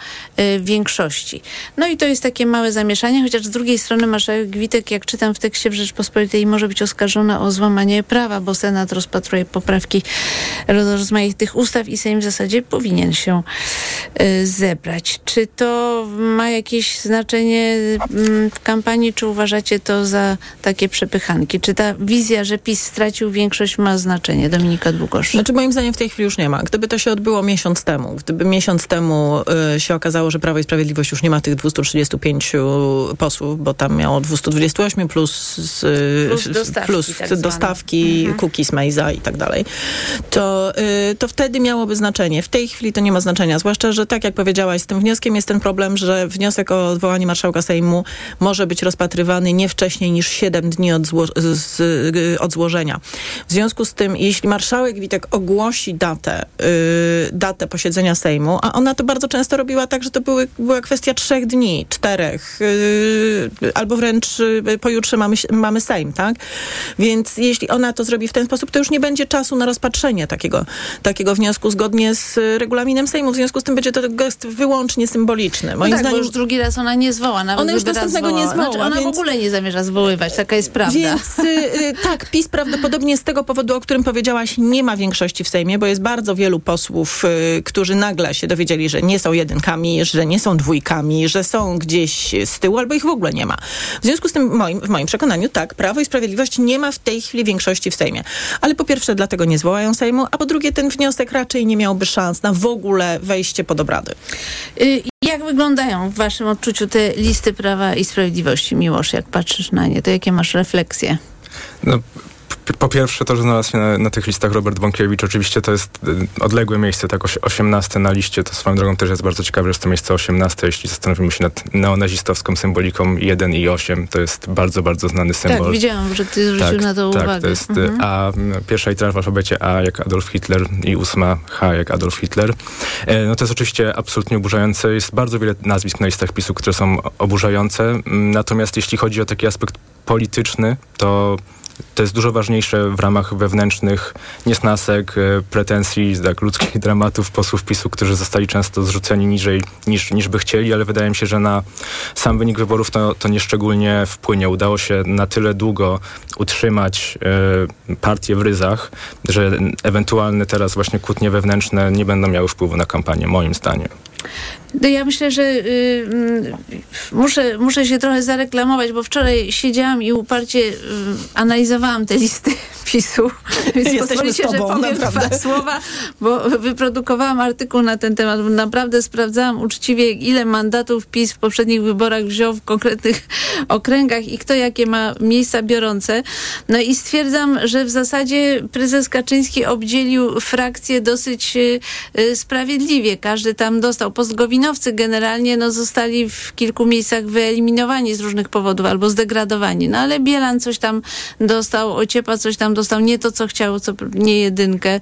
większości. No i to jest takie małe zamieszanie, chociaż z drugiej strony marszałek Witek, jak czytam w tekście w Rzeczpospolitej, może być oskarżona o złamanie prawa, bo Senat rozpatruje poprawki rozmaitych ustaw i Sejm w zasadzie powinien się y, zebrać. Czy to ma jakieś znaczenie y, w kampanii, czy uważacie to za takie przepychanki? Czy ta wizja, że PiS stracił większość ma znaczenie? Dominika Długosz. Znaczy moim zdaniem w tej chwili już nie ma. Gdyby to się odbyło miesiąc temu, gdyby miesiąc temu y, się okazało, że Prawo i Sprawiedliwość już nie ma tych 235 posłów, bo tam miało 228 plus, z, plus dostawki, plus tak dostawki mhm. cookies, Maiza i tak dalej, to, y, to wtedy miałoby znaczenie. W tej chwili to nie ma znaczenia, zwłaszcza, że tak jak powiedziałaś, z tym wnioskiem jest ten problem, że wniosek o odwołanie marszałka Sejmu może być rozpatrywany nie wcześniej niż 7 dni od, zło z, y, od złożenia. W związku z tym, jeśli marszałek Witek ogłosi datę, yy, datę posiedzenia Sejmu, a ona to bardzo często robiła tak, że to były, była kwestia trzech dni, czterech, albo wręcz yy, pojutrze mamy, mamy Sejm, tak? Więc jeśli ona to zrobi w ten sposób, to już nie będzie czasu na rozpatrzenie takiego, takiego wniosku zgodnie z regulaminem Sejmu. W związku z tym będzie to gest wyłącznie symboliczny. Moim no tak, zdaniem, już drugi raz ona nie zwoła. Nawet ona już następnego nie zwoła. Znaczy ona więc, w ogóle nie zamierza zwoływać, taka jest prawda. Więc yy, tak, PiS prawdopodobnie z tego powodu, o którym powiedziałaś, nie ma większości w Sejmie, bo jest bardzo wielu posłów, yy, którzy nagle się dowiedzieli, że nie są jedynkami, że nie są dwójkami, że są gdzieś z tyłu, albo ich w ogóle nie ma. W związku z tym moim, w moim przekonaniu tak, Prawo i Sprawiedliwość nie ma w tej chwili większości w Sejmie. Ale po pierwsze dlatego nie zwołają Sejmu, a po drugie ten wniosek raczej nie miałby szans na w ogóle wejście pod obrady. Y jak wyglądają w waszym odczuciu te listy Prawa i Sprawiedliwości, Miłosz, jak patrzysz na nie? To jakie masz refleksje? No, po pierwsze to, że znalazł się na, na, tych listach Robert Bąkiewicz. Oczywiście to jest y, odległe miejsce, tak 18 na liście. To swoją drogą też jest bardzo ciekawe, że jest to miejsce 18. Jeśli zastanowimy się nad neonazistowską symboliką 1 i 8, to jest bardzo, bardzo znany symbol. Tak, widziałam, że ty zwrócił tak, na to tak, uwagę. to jest y, mhm. A, pierwsza litera w alfabecie A jak Adolf Hitler i ósma H jak Adolf Hitler. E, no to jest oczywiście absolutnie oburzające. Jest bardzo wiele nazwisk na listach PiSu, które są oburzające. Natomiast jeśli chodzi o taki aspekt polityczny, to to jest dużo ważniejsze w ramach wewnętrznych niesnasek, e, pretensji, tak, ludzkich dramatów posłów PiSu, którzy zostali często zrzuceni niżej niż, niż by chcieli, ale wydaje mi się, że na sam wynik wyborów to, to nieszczególnie wpłynie. Udało się na tyle długo utrzymać y, partię w ryzach, że ewentualne teraz właśnie kłótnie wewnętrzne nie będą miały wpływu na kampanię, moim zdaniem. No ja myślę, że y, y, muszę, muszę się trochę zareklamować, bo wczoraj siedziałam i uparcie y, analizowałam te listy PiSu. Więc pozwolicie, że powiem naprawdę. dwa słowa, bo wyprodukowałam artykuł na ten temat. Naprawdę sprawdzałam uczciwie, ile mandatów PiS w poprzednich wyborach wziął w konkretnych okręgach i kto jakie ma miejsca biorące. No i stwierdzam, że w zasadzie prezes Kaczyński obdzielił frakcję dosyć y, sprawiedliwie. Każdy tam dostał. Postgowinowcy generalnie no, zostali w kilku miejscach wyeliminowani z różnych powodów albo zdegradowani. No ale Bielan coś tam dostał, Ociepa coś tam dostał, nie to co chciał, co nie jedynkę.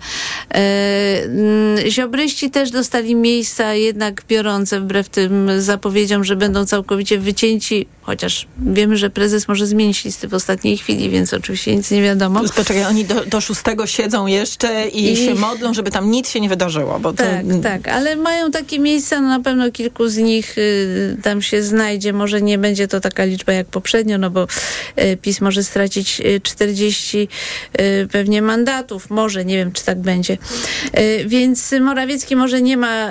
Mm, ziobryści też dostali miejsca jednak biorące wbrew tym zapowiedziom, że będą całkowicie wycięci chociaż wiemy, że prezes może zmienić listy w ostatniej chwili, więc oczywiście nic nie wiadomo. Poczekaj, oni do, do szóstego siedzą jeszcze i, I, się modlą, żeby tam nic się nie wydarzyło. Bo tak, to... tak, ale mają takie miejsca, no na pewno kilku z nich y, tam się znajdzie. Może nie będzie to taka liczba jak poprzednio, no bo y, PiS może stracić y, 40 y, pewnie mandatów. Może, nie wiem, czy tak będzie. Y, więc Morawiecki może nie ma,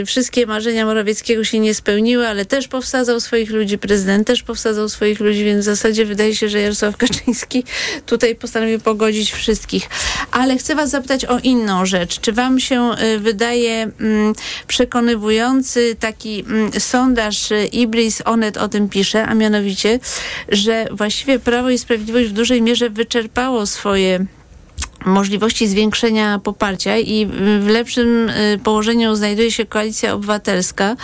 y, wszystkie marzenia Morawieckiego się nie spełniły, ale też powsadzał swoich ludzi, prezydent też powsadzał swoich ludzi, więc w zasadzie wydaje się, że Jarosław Kaczyński tutaj postanowił pogodzić wszystkich. Ale chcę was zapytać o inną rzecz. Czy wam się wydaje mm, przekonywujący taki mm, sondaż Ibris Onet o tym pisze, a mianowicie, że właściwie Prawo i Sprawiedliwość w dużej mierze wyczerpało swoje możliwości zwiększenia poparcia i w lepszym y, położeniu znajduje się koalicja obywatelska.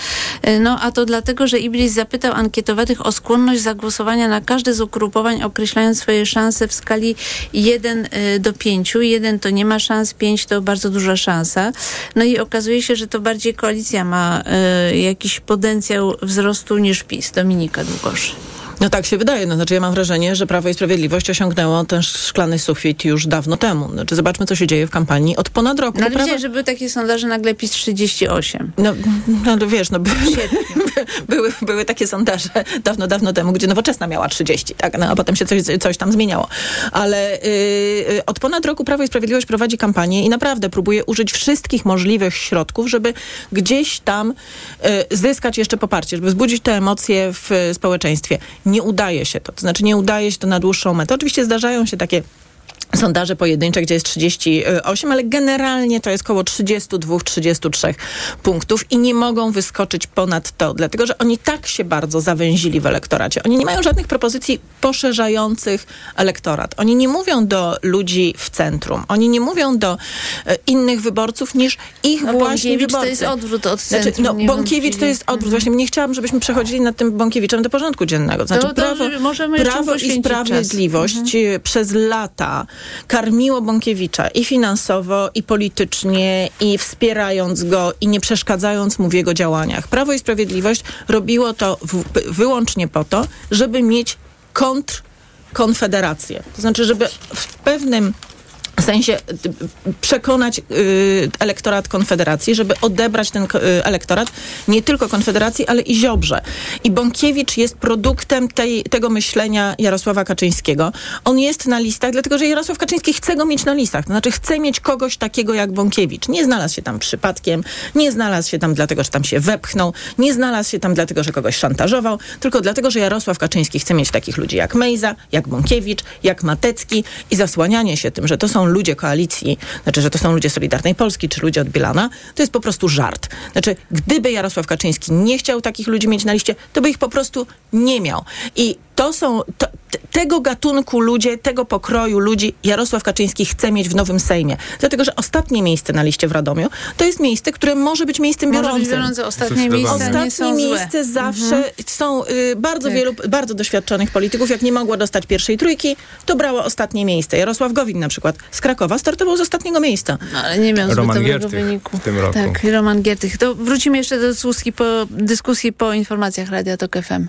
Y, no a to dlatego, że Iblis zapytał ankietowanych o skłonność zagłosowania na każde z ugrupowań, określając swoje szanse w skali 1 y, do 5. 1 to nie ma szans, 5 to bardzo duża szansa. No i okazuje się, że to bardziej koalicja ma jakiś potencjał wzrostu niż PiS. Dominika Długosz. No tak się wydaje. No, znaczy ja mam wrażenie, że Prawo i Sprawiedliwość osiągnęło ten szklany sufit już dawno temu. Znaczy zobaczmy, co się dzieje w kampanii od ponad roku. No ale Prawo... że były takie sondaże nagle PiS 38. No, no, no wiesz, no by, były, były takie sondaże dawno, dawno temu, gdzie Nowoczesna miała 30, tak? No, a potem się coś, coś tam zmieniało. Ale yy, od ponad roku Prawo i Sprawiedliwość prowadzi kampanię i naprawdę próbuje użyć wszystkich możliwych środków, żeby gdzieś tam yy, zyskać jeszcze poparcie, żeby wzbudzić te emocje w społeczeństwie nie udaje się to. To znaczy nie udaje się to na dłuższą metę. Oczywiście zdarzają się takie sondaże pojedyncze, gdzie jest 38, ale generalnie to jest około 32-33 punktów i nie mogą wyskoczyć ponad to, dlatego że oni tak się bardzo zawęzili w elektoracie. Oni nie mają żadnych propozycji poszerzających elektorat. Oni nie mówią do ludzi w centrum. Oni nie mówią do e, innych wyborców niż ich no, właśnie Bąkiewicz wyborcy. to jest odwrót od centrum. Znaczy, no, Bąkiewicz to jest odwrót. Mhm. Właśnie nie chciałam, żebyśmy przechodzili nad tym Bąkiewiczem do porządku dziennego. Znaczy, to, to prawo, prawo i sprawiedliwość mhm. przez lata karmiło Bąkiewicza i finansowo, i politycznie, i wspierając go, i nie przeszkadzając mu w jego działaniach. Prawo i Sprawiedliwość robiło to w, wyłącznie po to, żeby mieć kontrkonfederację. To znaczy, żeby w pewnym w sensie y, przekonać y, elektorat Konfederacji, żeby odebrać ten y, elektorat nie tylko Konfederacji, ale i Ziobrze. I Bąkiewicz jest produktem tej, tego myślenia Jarosława Kaczyńskiego. On jest na listach, dlatego że Jarosław Kaczyński chce go mieć na listach. To znaczy chce mieć kogoś takiego jak Bąkiewicz. Nie znalazł się tam przypadkiem, nie znalazł się tam dlatego, że tam się wepchnął, nie znalazł się tam dlatego, że kogoś szantażował, tylko dlatego, że Jarosław Kaczyński chce mieć takich ludzi jak Mejza, jak Bąkiewicz, jak Matecki i zasłanianie się tym, że to są ludzie koalicji, znaczy, że to są ludzie Solidarnej Polski czy ludzie od Bielana, to jest po prostu żart. Znaczy, gdyby Jarosław Kaczyński nie chciał takich ludzi mieć na liście, to by ich po prostu nie miał. I to są, to, tego gatunku ludzie, tego pokroju ludzi Jarosław Kaczyński chce mieć w Nowym Sejmie. Dlatego, że ostatnie miejsce na liście w Radomiu to jest miejsce, które może być miejscem może biorącym. Być biorące. Ostatnie miejsca Ostatnie miejsce zawsze mhm. są y, bardzo tak. wielu, bardzo doświadczonych polityków. Jak nie mogło dostać pierwszej trójki, to brało ostatnie miejsce. Jarosław Gowin na przykład z Krakowa startował z ostatniego miejsca. No, ale nie miał Roman zbyt dobrego wyniku. w tym roku. Tak, Roman Giertych. To wrócimy jeszcze do dyskusji po, dyskusji po informacjach Radia Tok FM.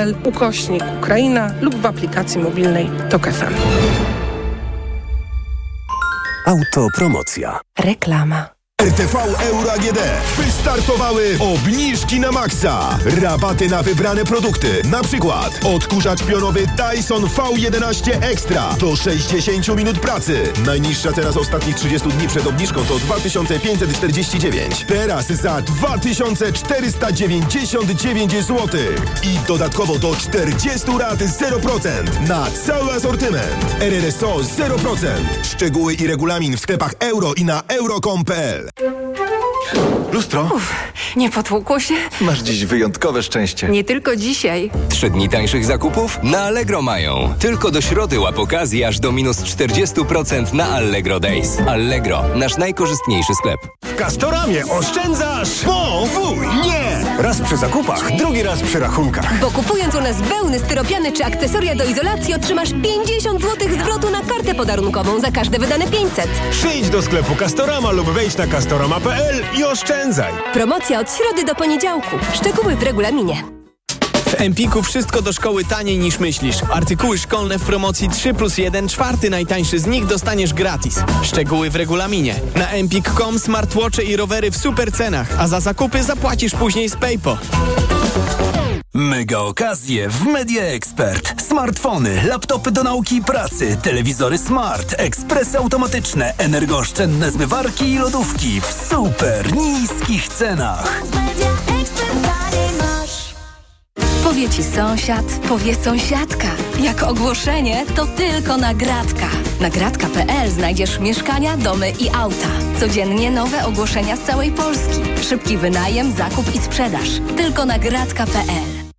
ukośnik Ukraina lub w aplikacji mobilnej TOK FM. Autopromocja. Reklama. RTV Euro AGD. Wystartowały obniżki na maksa. Rabaty na wybrane produkty. Na przykład odkurzacz pionowy Dyson V11 Extra do 60 minut pracy. Najniższa cena z ostatnich 30 dni przed obniżką to 2549. Teraz za 2499 zł. I dodatkowo do 40 rat 0% na cały asortyment. RRSO 0%. Szczegóły i regulamin w sklepach euro i na euro.com.pl. lustro? Uf, nie potłukło się? Masz dziś wyjątkowe szczęście. Nie tylko dzisiaj. Trzy dni tańszych zakupów? Na Allegro mają. Tylko do środy łap okazji aż do minus 40% na Allegro Days. Allegro, nasz najkorzystniejszy sklep. W Castoramie oszczędzasz po nie! Raz przy zakupach, drugi raz przy rachunkach. Bo kupując u nas wełny, styropiany czy akcesoria do izolacji otrzymasz 50 zł zwrotu na kartę podarunkową za każde wydane 500. Przyjdź do sklepu Castorama lub wejdź na castorama.pl i oszczędzaj. Promocja od środy do poniedziałku. Szczegóły w regulaminie. W Empiku wszystko do szkoły taniej niż myślisz. Artykuły szkolne w promocji 3 plus 1, czwarty najtańszy z nich dostaniesz gratis. Szczegóły w regulaminie. Na empik.com smartwatche i rowery w super cenach, a za zakupy zapłacisz później z PayPo. Mega okazje w Media Expert. Smartfony, laptopy do nauki i pracy, telewizory smart, ekspresy automatyczne, energooszczędne zmywarki i lodówki w super niskich cenach. Powie ci sąsiad, powie sąsiadka. Jak ogłoszenie, to tylko nagradka. Nagradka.pl znajdziesz mieszkania, domy i auta. Codziennie nowe ogłoszenia z całej Polski. Szybki wynajem, zakup i sprzedaż. Tylko nagradka.pl.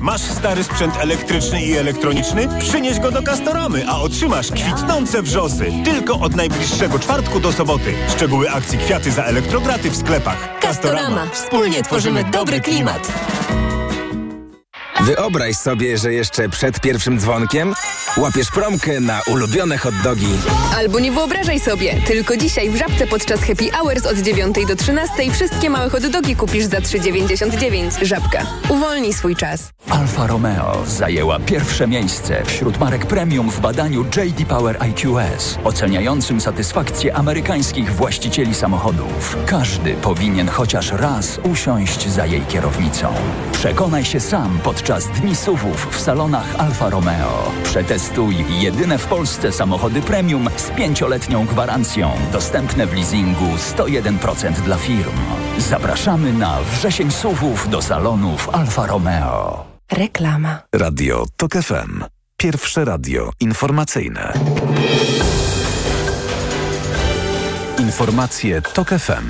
Masz stary sprzęt elektryczny i elektroniczny? Przynieś go do Castoramy, a otrzymasz kwitnące wrzosy. Tylko od najbliższego czwartku do soboty. Szczegóły akcji kwiaty za elektrograty w sklepach. Castorama. Wspólnie tworzymy dobry klimat. Wyobraź sobie, że jeszcze przed pierwszym dzwonkiem łapiesz promkę na ulubione hot dogi. Albo nie wyobrażaj sobie, tylko dzisiaj w Żabce podczas Happy Hours od 9 do 13 wszystkie małe hot dogi kupisz za 3,99. Żabka. Uwolnij swój czas. Alfa Romeo zajęła pierwsze miejsce wśród marek premium w badaniu JD Power IQS, oceniającym satysfakcję amerykańskich właścicieli samochodów. Każdy powinien chociaż raz usiąść za jej kierownicą. Przekonaj się sam podczas Dni SUVów w salonach Alfa Romeo. Przetestuj jedyne w Polsce samochody premium z pięcioletnią gwarancją. Dostępne w leasingu 101% dla firm. Zapraszamy na wrzesień SUVów do salonów Alfa Romeo. Reklama. Radio TOK FM. Pierwsze radio informacyjne. Informacje TOK FM.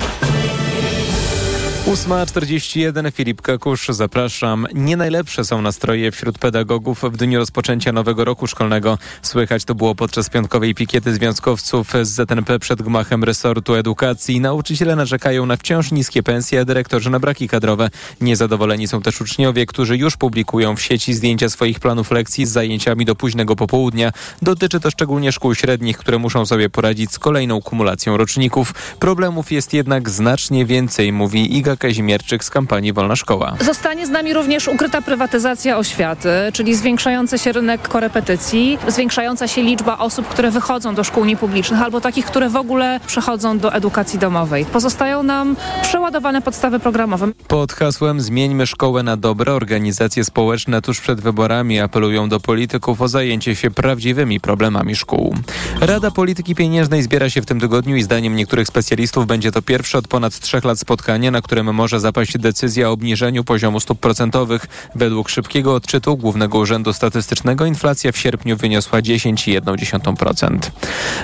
8.41 Filip Kakusz, zapraszam. Nie najlepsze są nastroje wśród pedagogów w dniu rozpoczęcia nowego roku szkolnego. Słychać to było podczas piątkowej pikiety związkowców z ZNP przed gmachem resortu edukacji. Nauczyciele narzekają na wciąż niskie pensje, a dyrektorzy na braki kadrowe. Niezadowoleni są też uczniowie, którzy już publikują w sieci zdjęcia swoich planów lekcji z zajęciami do późnego popołudnia. Dotyczy to szczególnie szkół średnich, które muszą sobie poradzić z kolejną kumulacją roczników. Problemów jest jednak znacznie więcej, mówi Iga Kazimierczyk z kampanii Wolna Szkoła. Zostanie z nami również ukryta prywatyzacja oświaty, czyli zwiększający się rynek korepetycji, zwiększająca się liczba osób, które wychodzą do szkół niepublicznych albo takich, które w ogóle przechodzą do edukacji domowej. Pozostają nam przeładowane podstawy programowe. Pod hasłem Zmieńmy szkołę na dobre organizacje społeczne tuż przed wyborami apelują do polityków o zajęcie się prawdziwymi problemami szkół. Rada Polityki Pieniężnej zbiera się w tym tygodniu i zdaniem niektórych specjalistów będzie to pierwsze od ponad trzech lat spotkanie, na którym może zapaść decyzja o obniżeniu poziomu stóp procentowych. Według szybkiego odczytu Głównego Urzędu Statystycznego inflacja w sierpniu wyniosła 10,1%.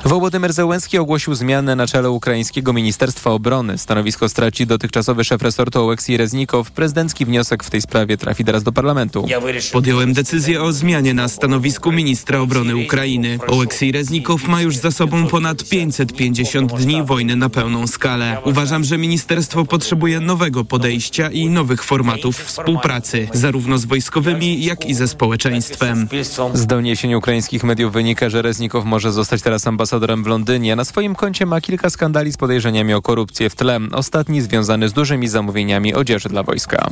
Wołodymyr Zełenski ogłosił zmianę na czele ukraińskiego Ministerstwa Obrony. Stanowisko straci dotychczasowy szef resortu Oleksij Reznikow. Prezydencki wniosek w tej sprawie trafi teraz do parlamentu. Podjąłem decyzję o zmianie na stanowisku ministra obrony Ukrainy. Oleksij Reznikow ma już za sobą ponad 550 dni wojny na pełną skalę. Uważam, że ministerstwo potrzebuje nowego podejścia i nowych formatów współpracy, zarówno z wojskowymi, jak i ze społeczeństwem. Z doniesień ukraińskich mediów wynika, że Reznikow może zostać teraz ambasadorem w Londynie. Na swoim koncie ma kilka skandali z podejrzeniami o korupcję w tle. Ostatni związany z dużymi zamówieniami odzieży dla wojska.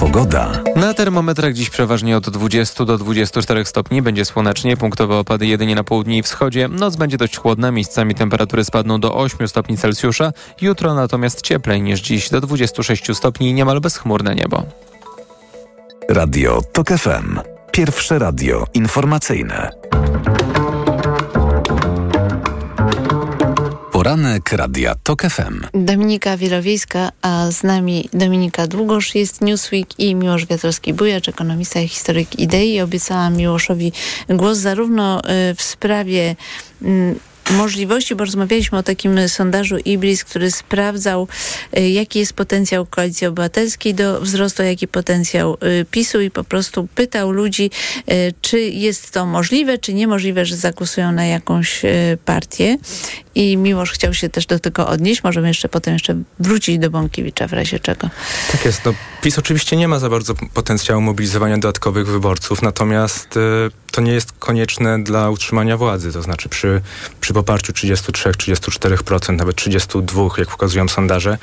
Pogoda. Na termometrach dziś przeważnie od 20 do 24 stopni. Będzie słonecznie, punktowe opady jedynie na południu i wschodzie. Noc będzie dość chłodna, miejscami temperatury spadną do 8 stopni Celsjusza. Jutro natomiast cieplej niż dziś, do 26 stopni i niemal bezchmurne niebo. Radio TOK FM. Pierwsze radio informacyjne. Poranek Radia TOK FM. Dominika Wielowiejska, a z nami Dominika Długosz, jest Newsweek i Miłosz Wiatrowski-Bujacz, ekonomista i historyk idei. Obiecałam Miłoszowi głos zarówno y, w sprawie mm, możliwości, bo rozmawialiśmy o takim sondażu Ibris, który sprawdzał, y, jaki jest potencjał Koalicji Obywatelskiej do wzrostu, jaki potencjał y, PiSu i po prostu pytał ludzi, czy jest to możliwe, czy niemożliwe, że zagłosują na jakąś partię. I Miłosz chciał się też do tego odnieść. Możemy jeszcze potem jeszcze wrócić do Bąkiewicza w razie czego. Tak jest. No, PiS oczywiście nie ma za bardzo potencjału mobilizowania dodatkowych wyborców, natomiast y, to nie jest konieczne dla utrzymania władzy. To znaczy przy, przy poparciu 33-34%, nawet 32%, jak pokazują sondaże,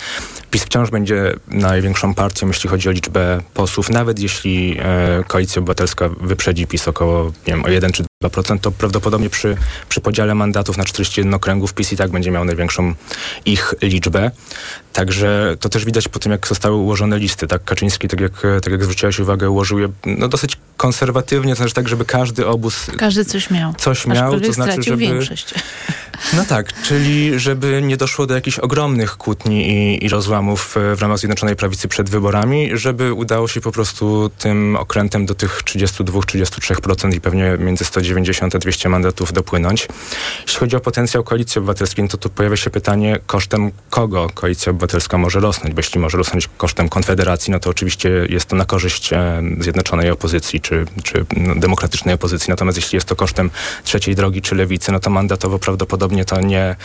PiS wciąż będzie największą partią, jeśli chodzi o liczbę posłów. Nawet jeśli e, Koalicja Obywatelska wyprzedzi PiS około nie wiem, o 1 czy 2%, to prawdopodobnie przy, przy podziale mandatów na 41 okręgów PiS i tak będzie miał największą ich liczbę. Także to też widać po tym, jak zostały ułożone listy. Tak Kaczyński, tak jak, tak jak zwróciłaś uwagę, ułożył je no, dosyć konserwatywnie, to znaczy tak, żeby każdy obóz... Każdy coś miał. Coś miał, to znaczy, żeby... większość. No tak, czyli żeby nie doszło do jakichś ogromnych kłótni i, i rozłamów w ramach Zjednoczonej Prawicy przed wyborami, żeby udało się po prostu tym okrętem do tych 32-33% i pewnie między 190 a 200 mandatów dopłynąć. Jeśli chodzi o potencjał Koalicji Obywatelskiej, no to tu pojawia się pytanie, kosztem kogo Koalicja Obywatelska może rosnąć, bo jeśli może rosnąć kosztem Konfederacji, no to oczywiście jest to na korzyść e, Zjednoczonej Opozycji czy, czy demokratycznej opozycji. Natomiast jeśli jest to kosztem trzeciej drogi czy lewicy, no to mandatowo prawdopodobnie to nie,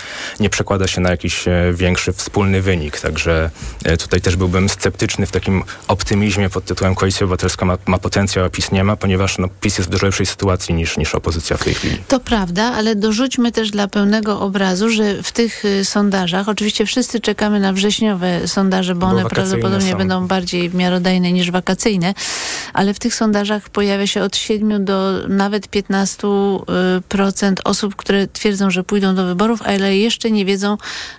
nie przekłada się na jakiś e, większy wspólny wynik. Także e, tutaj też byłbym sceptyczny w takim optymizmie pod tytułem Koalicja Obywatelska ma, ma potencjał, a PiS nie ma, ponieważ no, PiS jest w dużo lepszej sytuacji niż, niż opozycja w tej chwili. To prawda, ale dorzućmy też dla pełnego obrazu, że w tych y, sondażach, oczywiście wszyscy czekamy na wrześniowe sondaże, bo, bo one prawdopodobnie są. będą bardziej miarodajne niż wakacyjne, ale w tych sondażach pojawia się od 7 do nawet 15% osób, które twierdzą, że pójdą do wyborów, ale jeszcze nie wiedzą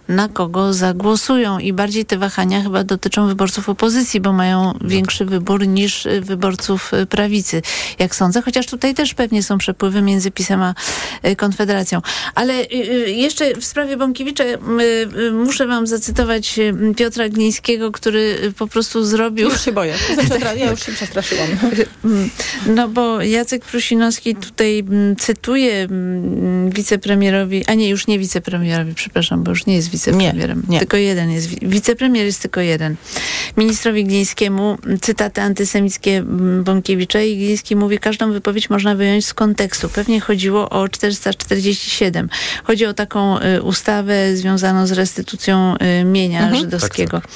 na kogo zagłosują i bardziej te wahania chyba dotyczą wyborców opozycji, bo mają większy wybór niż y, wyborców y, prawicy, jak sądzę, chociaż tutaj też pewnie są przepływy między PiSem a Konfederacją. Ale jeszcze w sprawie Bąkiewicza muszę wam zacytować Piotra Glińskiego, który po prostu zrobił... Już się boję. Ja już się przestraszyłam. No bo Jacek Prusinowski tutaj cytuje wicepremierowi, a nie, już nie wicepremierowi, przepraszam, bo już nie jest wicepremierem. Nie, nie. Tylko jeden jest. Wicepremier jest tylko jeden. Ministrowi Glińskiemu cytaty antysemickie Bąkiewicza i Gliński mówi, każdą wypowiedź można wyjąć z kontekstu. Pewnie chodziło o 447. Chodzi o taką y, ustawę związaną z restytucją y, mienia mhm. żydowskiego. Tak,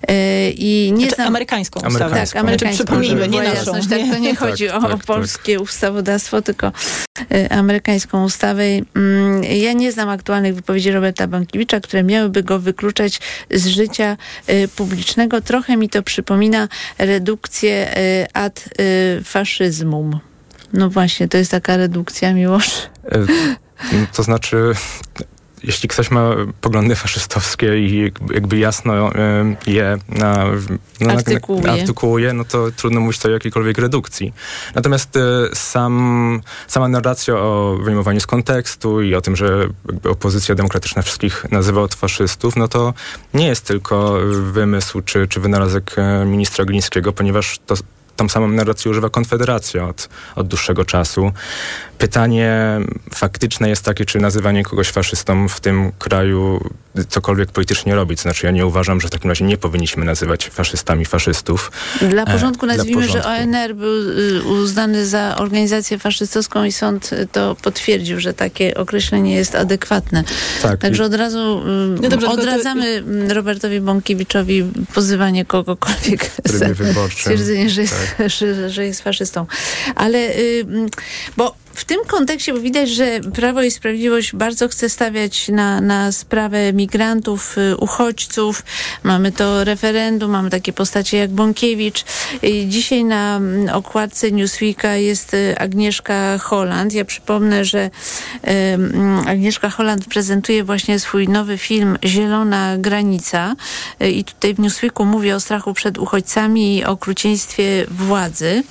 tak. Y, I nie znaczy, znam... Amerykańską ustawę. Amerykańską. Tak, amerykańską. Przypomnijmy, nie naszą. Jasność, tak, to nie tak, chodzi tak, o tak, polskie ustawodawstwo, tylko amerykańską ustawę. Mm, ja nie znam aktualnych wypowiedzi Roberta Bąkiewicza, które miałyby go wykluczać z życia publicznego. Trochę mi to przypomina redukcję ad faszyzmum. No właśnie, to jest taka redukcja, Miłosz. To znaczy, jeśli ktoś ma poglądy faszystowskie i jakby jasno je na, na, artykułuje. Na, artykułuje, no to trudno mówić o jakiejkolwiek redukcji. Natomiast e, sam, sama narracja o wyjmowaniu z kontekstu i o tym, że opozycja demokratyczna wszystkich nazywa od faszystów, no to nie jest tylko wymysł czy, czy wynalazek e, ministra Glińskiego, ponieważ to tą samą narrację używa Konfederacja od, od dłuższego czasu. Pytanie faktyczne jest takie, czy nazywanie kogoś faszystą w tym kraju cokolwiek politycznie robić. To znaczy ja nie uważam, że w takim razie nie powinniśmy nazywać faszystami faszystów. Dla e, porządku nazwijmy, dla porządku. że ONR był y, uznany za organizację faszystowską i sąd to potwierdził, że takie określenie jest adekwatne. Tak, Także od razu y, no dobrze, odradzamy to... Robertowi Bąkiewiczowi pozywanie kogokolwiek za stwierdzenie, że jest, tak. że, że jest faszystą. Ale, y, bo w tym kontekście, bo widać, że Prawo i Sprawiedliwość bardzo chce stawiać na, na sprawę migrantów, y, uchodźców. Mamy to referendum, mamy takie postacie jak Bąkiewicz. Dzisiaj na mm, okładce Newsweeka jest y, Agnieszka Holland. Ja przypomnę, że y, mm, Agnieszka Holland prezentuje właśnie swój nowy film Zielona Granica i tutaj w Newsweeku mówi o strachu przed uchodźcami i okrucieństwie władzy.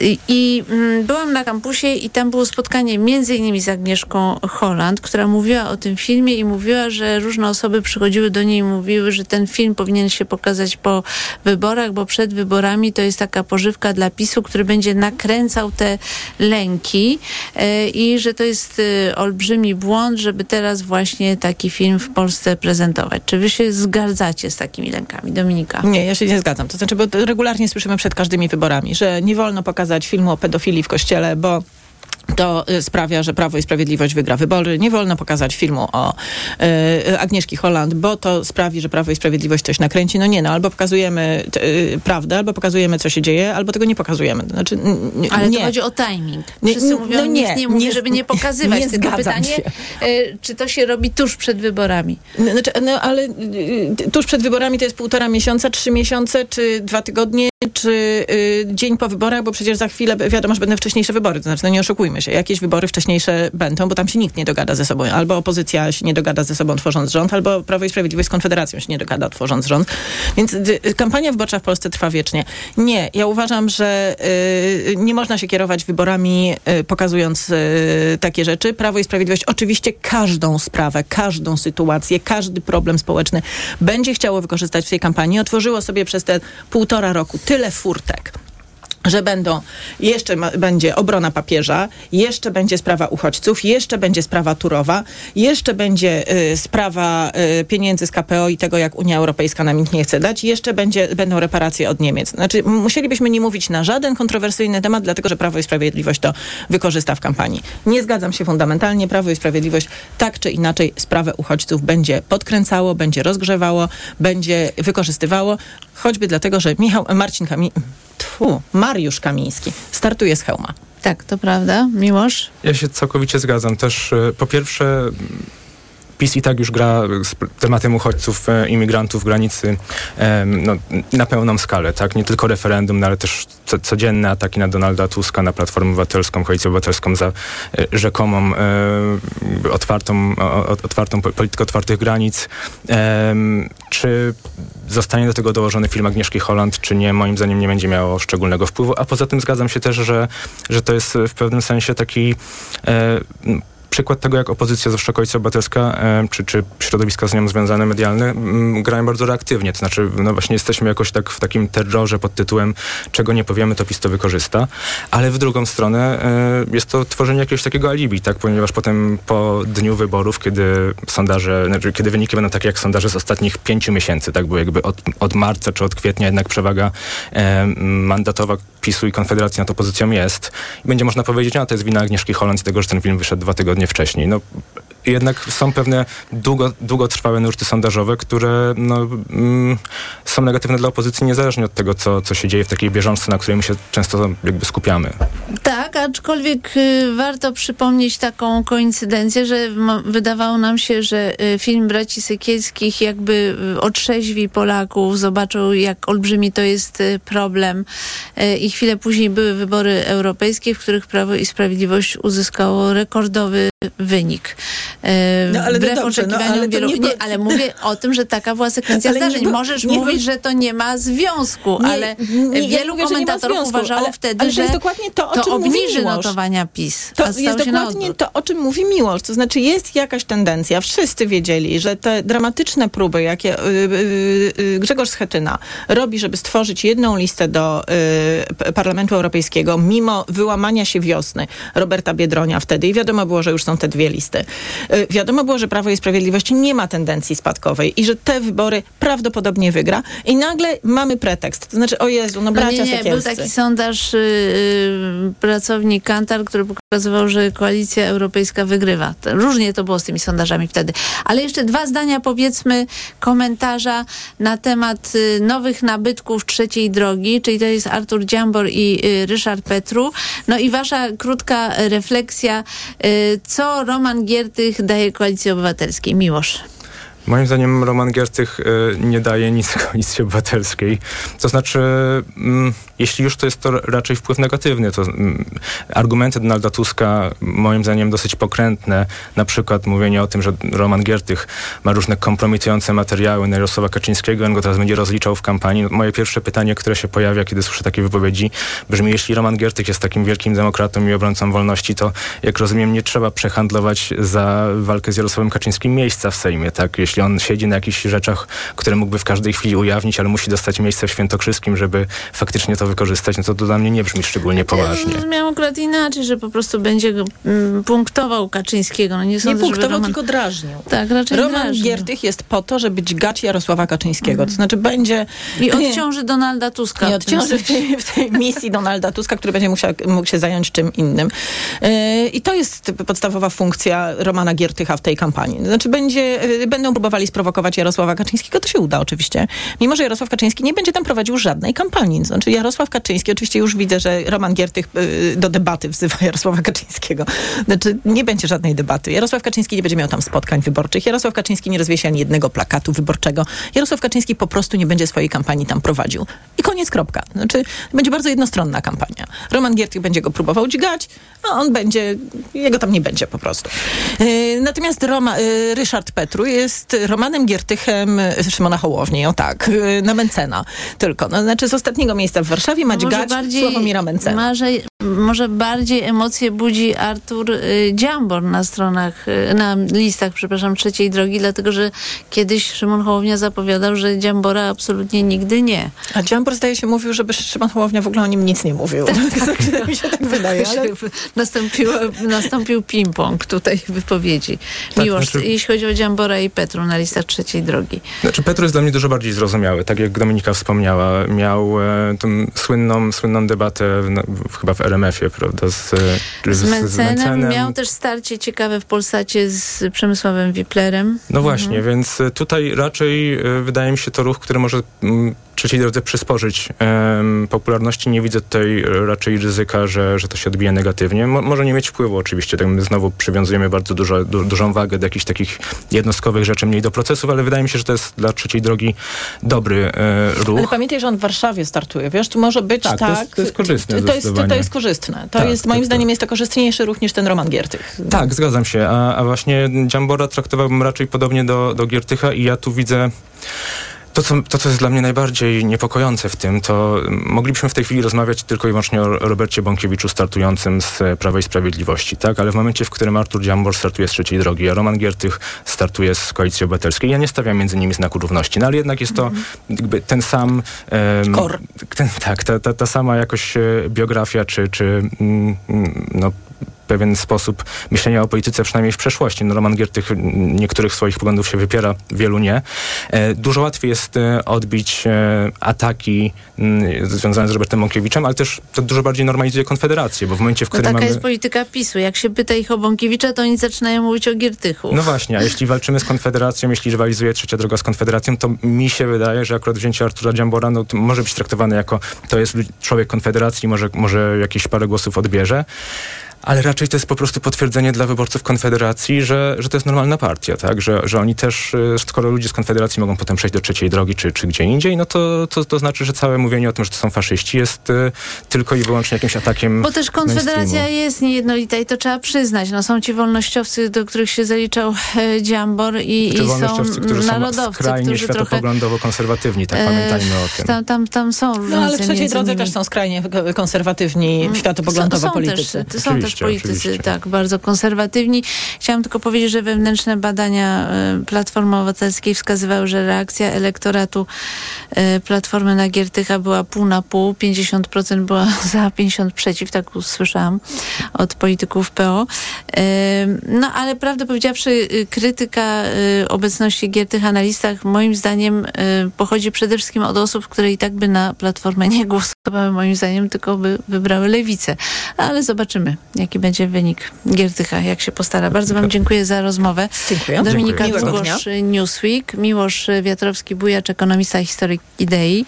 I, mm, byłam na kampusie i tam było spotkanie między innymi z Agnieszką Holland, która mówiła o tym filmie i mówiła, że różne osoby przychodziły do niej i mówiły, że ten film powinien się pokazać po wyborach, bo przed wyborami to jest taka pożywka dla PiSu, który będzie nakręcał te lęki e, i że to jest e, olbrzymi błąd, żeby teraz właśnie taki film w Polsce prezentować. Czy wy się zgadzacie z takimi lękami? Dominika? Nie, ja się nie zgadzam. To znaczy, bo regularnie słyszymy przed każdymi wyborami, że nie wolno pokazać filmu o pedofilii w kościele, bo to y, sprawia, że Prawo i Sprawiedliwość wygra wybory. Nie wolno pokazać filmu o y, Agnieszki Holland, bo to sprawi, że Prawo i Sprawiedliwość coś nakręci. No nie, no albo pokazujemy y, prawdę, albo pokazujemy, co się dzieje, albo tego nie pokazujemy. Znaczy, n- Ale nie. to chodzi o timing. Nie, Wszyscy nie, mówią, no nie, nikt nie mówi, nie- żeby nie pokazywać. nie Tylko pytanie, e, czy to się robi tuż przed wyborami? Znaczy, no ale y, y, tuż przed wyborami to jest półtora miesiąca, trzy miesiące, czy dwa tygodnie, czy y, dzień po wyborach, bo przecież za chwilę wiadomo, że będą wcześniejsze wybory. To znaczy, no nie oszukujmy się, jakieś wybory wcześniejsze będą, bo tam się nikt nie dogada ze sobą. Albo opozycja się nie dogada ze sobą tworząc rząd, albo Prawo i Sprawiedliwość z Konfederacją się nie dogada tworząc rząd. Więc y, y, kampania wyborcza w Polsce trwa wiecznie. Nie, ja uważam, że y, nie można się kierować wyborami y, pokazując y, takie rzeczy. Prawo i Sprawiedliwość oczywiście każdą sprawę, każdą sytuację, każdy problem społeczny będzie chciało wykorzystać w tej kampanii. Otworzyło sobie przez te półtora roku tyle furtek że będą, jeszcze ma, będzie obrona papieża, jeszcze będzie sprawa uchodźców, jeszcze będzie sprawa Turowa, jeszcze będzie y, sprawa y, pieniędzy z KPO i tego, jak Unia Europejska nam ich nie chce dać, jeszcze będzie, będą reparacje od Niemiec. Znaczy, musielibyśmy nie mówić na żaden kontrowersyjny temat, dlatego, że Prawo i Sprawiedliwość to wykorzysta w kampanii. Nie zgadzam się fundamentalnie. Prawo i Sprawiedliwość tak czy inaczej sprawę uchodźców będzie podkręcało, będzie rozgrzewało, będzie wykorzystywało, choćby dlatego, że Michał, Marcin Kami... Tfu, Mariusz Kamiński startuje z hełma. Tak, to prawda. Miłosz? Ja się całkowicie zgadzam. Też e, po pierwsze PiS i tak już gra z tematem uchodźców, e, imigrantów, granicy no, na pełną skalę, tak? Nie tylko referendum, no, ale też co, codzienne ataki na Donalda Tuska, na Platformę Obywatelską, Koalicję Obywatelską za e, rzekomą e, otwartą, otwartą po- politykę otwartych granic. Czy zostanie do tego dołożony film Agnieszki Holland, czy nie, moim zdaniem nie będzie miało szczególnego wpływu. A poza tym zgadzam się też, że, że to jest w pewnym sensie taki przykład tego, jak opozycja, zwłaszcza Koalicja Obywatelska, e, czy, czy środowiska z nią związane medialne, grają bardzo reaktywnie. To znaczy, no właśnie jesteśmy jakoś tak w takim terrorze pod tytułem czego nie powiemy, to PiS to wykorzysta. Ale w drugą stronę e, jest to tworzenie jakiegoś takiego alibi, tak? Ponieważ potem po dniu wyborów, kiedy sondaże, znaczy, kiedy wyniki będą takie jak sondaże z ostatnich pięciu miesięcy, tak? Bo jakby od, od marca czy od kwietnia jednak przewaga e, mandatowa PiSu i Konfederacji nad opozycją jest. I będzie można powiedzieć, a to jest wina Agnieszki Holland z tego, że ten film wyszedł dwa tygodnie wcześniej. No, jednak są pewne długo, długotrwałe nurty sondażowe, które no, mm, są negatywne dla opozycji niezależnie od tego, co, co się dzieje w takiej bieżączce, na której my się często jakby skupiamy. Tak, aczkolwiek y, warto przypomnieć taką koincydencję, że wydawało nam się, że y, film braci Sekielskich jakby y, otrzeźwi Polaków, zobaczą jak olbrzymi to jest y, problem y, i chwilę później były wybory europejskie, w których Prawo i Sprawiedliwość uzyskało rekordowy wynik. Y, No, ale no wbrew dobrze, no, oczekiwaniom ale to wielu... nie nie, ale mówię o tym, że taka była sekwencja Ale nie zdarzeń. było- Możesz nie mówić, że to nie ma związku, Nie, ale nie, ja wielu nie ma komentatorów związku, uważało ale- wtedy, ale to że jest dokładnie to, o czym mówi obniży notowania PiS. To jest dokładnie to, o czym mówi Miłosz. To znaczy jest jakaś tendencja, wszyscy wiedzieli, że te dramatyczne próby, jakie y, y, y, Grzegorz Schetyna robi, żeby stworzyć jedną listę do Parlamentu Europejskiego, mimo wyłamania się wiosny Roberta Biedronia wtedy i wiadomo było, że już są te dwie listy, wiadomo było, że Prawo i Sprawiedliwość nie ma tendencji spadkowej i że te wybory prawdopodobnie wygra i nagle mamy pretekst. To znaczy, o Jezu, no bracia no nie, nie, Sekielscy. Był taki sondaż, y, y, pracownik Kantar, który pokazywał, że koalicja europejska wygrywa. Różnie to było z tymi sondażami wtedy. Ale jeszcze dwa zdania, powiedzmy, komentarza na temat y, nowych nabytków trzeciej drogi, czyli to jest Artur Dziambor i y, Ryszard Petru. No i wasza krótka refleksja, co Roman Giertych daje Koalicji Obywatelskiej. Miłosz. Moim zdaniem Roman Giertych y, nie daje nic koalicji obywatelskiej. To znaczy, mm, jeśli już to jest to raczej wpływ negatywny, to mm, argumenty Donalda Tuska moim zdaniem dosyć pokrętne, na przykład mówienie o tym, że Roman Giertych ma różne kompromitujące materiały na Jarosława Kaczyńskiego, on go teraz będzie rozliczał w kampanii. No, moje pierwsze pytanie, które się pojawia, kiedy słyszę takie wypowiedzi, brzmi, jeśli Roman Giertych jest takim wielkim demokratą i obrońcą wolności, to jak rozumiem, nie trzeba przehandlować za walkę z Jarosławem Kaczyńskim miejsca w Sejmie, tak? On siedzi na jakichś rzeczach, które mógłby w każdej chwili ujawnić, ale musi dostać miejsce w Świętokrzyskim, żeby faktycznie to wykorzystać, no to, to dla mnie nie brzmi szczególnie poważnie. Ja miałam akurat inaczej, że po prostu będzie go mm, punktował Kaczyńskiego. No nie, Nie sądzę, żeby punktował, Roman... tylko drażnił. Tak, raczej Roman drażnił. Giertych jest po to, żeby dźgać Jarosława Kaczyńskiego. To znaczy będzie... I odciąży Donalda Tuska. Nie tym odciąży w tej, w tej misji Donalda Tuska, który będzie musiał, mógł się zająć czym innym. Yy, I to jest podstawowa funkcja Romana Giertycha w tej kampanii. Znaczy będzie, yy, będą próbowali sprowokować Jarosława Kaczyńskiego, to się uda oczywiście. Mimo, że Jarosław Kaczyński nie będzie tam prowadził żadnej kampanii. Znaczy Jarosław Kaczyński, oczywiście już widzę, że Roman Giertych yy, do debaty wzywa Jarosława Kaczyńskiego. Znaczy nie będzie żadnej debaty. Jarosław Kaczyński nie będzie miał tam spotkań wyborczych. Jarosław Kaczyński nie rozwiesi ani jednego plakatu wyborczego. Jarosław Kaczyński po prostu nie będzie swojej kampanii tam prowadził. I koniec, kropka. Znaczy, będzie bardzo jednostronna kampania. Roman Giertych będzie go próbował dźgać, a on będzie, jego tam nie będzie po prostu. Yy, natomiast Roma, yy, Ryszard Petru jest Romanem Giertychem yy, Szymona Hołowni, o tak, yy, na Mencena tylko. No, znaczy z ostatniego miejsca w Warszawie ma Może dźgać Sławomira Mencena. Może, może bardziej emocje budzi Artur y, Dziambor na stronach, y, na listach, przepraszam, trzeciej drogi, dlatego że kiedyś Szymon Hołownia zapowiadał, że Dziambora absolutnie nigdy nie. A Dziambor zdaje się mówił, żeby Szymon Hołownia w ogóle o nim nic nie mówił. Tak, mi się tak wydaje. Ale... Nastąpiło, nastąpił ping-pong tutaj w wypowiedzi. Tak, Miłosz, znaczy- jeśli chodzi o Dziambora i Petru na listach trzeciej drogi. Znaczy Petro jest dla mnie dużo bardziej zrozumiały, tak jak Dominika wspomniała. Miał e, tą słynną, słynną debatę w, w, chyba w RMF-ie, prawda, z, e, Z Mencenem miał też starcie ciekawe w Polsacie z Przemysławem Wiplerem. No właśnie, Mhm. więc tutaj raczej e, wydaje mi się to ruch, który może mm, trzeciej drodze przysporzyć em, popularności. Nie widzę tutaj raczej ryzyka, że, że to się odbije negatywnie. Mo, może nie mieć wpływu oczywiście, tak my znowu przywiązujemy bardzo dużo, du, dużą wagę do jakichś takich jednostkowych rzeczy, mniej do procesów, ale wydaje mi się, że to jest dla trzeciej drogi dobry e, ruch. Ale pamiętaj, że on w Warszawie startuje, wiesz, tu może być Tak, tak. to jest- to jest korzystne To jest, to, to jest korzystne. To Tak, jest, moim zdaniem, jest to korzystniejszy ruch niż ten Roman Giertych. Tak, zgadzam się. A, a właśnie Dziambora traktowałbym raczej podobnie do, do Giertycha i ja tu widzę to co, to, co jest dla mnie najbardziej niepokojące w tym, to moglibyśmy w tej chwili rozmawiać tylko i wyłącznie o Robercie Bąkiewiczu startującym z Prawa i Sprawiedliwości, tak? Ale w momencie, w którym Artur Dziambor startuje z trzeciej drogi, a Roman Giertych startuje z Koalicji Obywatelskiej, ja nie stawiam między nimi znaku równości, no ale jednak jest to jakby ten sam... em, Kor. ten, tak, ta, ta, ta sama jakoś e, biografia, czy, czy mm, mm, no, pewien sposób myślenia o polityce, przynajmniej w przeszłości. No, Roman Giertych mm, niektórych swoich poglądów się wypiera, wielu nie. E, dużo łatwiej jest e, odbić e, ataki związane z Robertem Bąkiewiczem, ale też to dużo bardziej normalizuje Konfederację, bo w momencie, w No którym taka mamy... jest polityka PiSu. Jak się pyta ich o Bąkiewicza, to oni zaczynają mówić o Giertychu. No właśnie, a jeśli walczymy z Konfederacją, jeśli rywalizuje trzecia droga z Konfederacją, to mi się wydaje, że akurat wzięcie Artura Dziambora no, to może być traktowane jako to jest człowiek Konfederacji, może, może jakieś parę głosów odbierze. Ale raczej to jest po prostu potwierdzenie dla wyborców Konfederacji, że, że to jest normalna partia, tak? Że, że oni też, y, skoro ludzie z Konfederacji mogą potem przejść do trzeciej drogi czy, czy gdzie indziej, no to, to, to znaczy, że całe mówienie o tym, że to są faszyści jest y, tylko i wyłącznie jakimś atakiem Bo też Konfederacja mainstreamu. jest niejednolita i to trzeba przyznać. No, są ci wolnościowcy, do których się zaliczał e, Dziambor i, Czy i są którzy są narodowcy, skrajnie którzy trochę... światopoglądowo konserwatywni, tak e, pamiętajmy o tym. Tam, tam, tam są różnice No ale w trzeciej drodze nimi. też są skrajnie konserwatywni, światopoglądowo są politycy. Też, są też też politycy oczywiście. tak bardzo konserwatywni. Chciałam tylko powiedzieć, że wewnętrzne badania y, Platformy Obywatelskiej wskazywały, że reakcja elektoratu y, Platformy na Giertycha była pół na pół. 50% była za, 50 przeciw, tak usłyszałam od polityków PO. Y, No ale prawdę powiedziawszy, krytyka obecności Giertycha na listach moim zdaniem pochodzi przede wszystkim od osób, które i tak by na Platformę nie głosowały moim zdaniem, tylko by wybrały lewicę. Ale zobaczymy, jaki będzie wynik Giertycha, jak się postara. Bardzo wam dziękuję za rozmowę. Dziękuję. Dominika Dziękuję. Długosz, Newsweek, Miłosz Wiatrowski-Bujacz, ekonomista, historyk idei.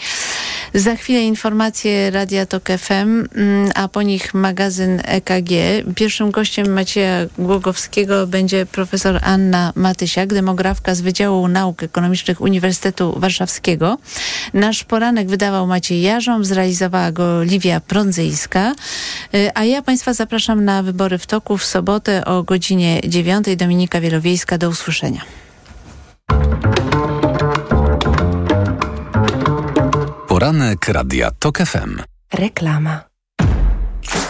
Za chwilę informacje Radia Tok FM, mm, a po nich magazyn EKG. Pierwszym gościem Macieja Głogowskiego będzie profesor Anna Matysiak, demografka z Wydziału Nauk Ekonomicznych Uniwersytetu Warszawskiego. Nasz poranek wydawał Maciej Jarząb, zrealizowała go Livia Prądzyjska. Y, A ja Państwa zapraszam na wybory w toku w sobotę o godzinie 9. Dominika Wielowiejska. Do usłyszenia. Poranek Radia TOK FM. Reklama.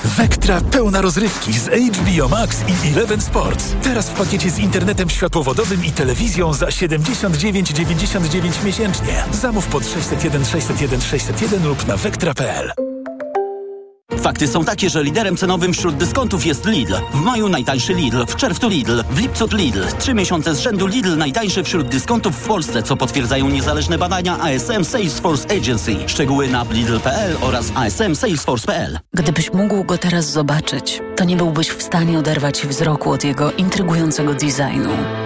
Wektra pełna rozrywki z HBO Max i Eleven Sports. Teraz w pakiecie z internetem światłowodowym i telewizją za 79,99 miesięcznie. Zamów pod 601 601 601 lub na wektra.pl. Fakty są takie, że liderem cenowym wśród dyskontów jest Lidl. W maju najtańszy Lidl, w czerwcu Lidl, w lipcu Lidl. Trzy miesiące z rzędu Lidl najtańszy wśród dyskontów w Polsce, co potwierdzają niezależne badania ASM Salesforce Agency. Szczegóły na lidl.pl oraz asm salesforce.pl. Gdybyś mógł go teraz zobaczyć, to nie byłbyś w stanie oderwać wzroku od jego intrygującego designu.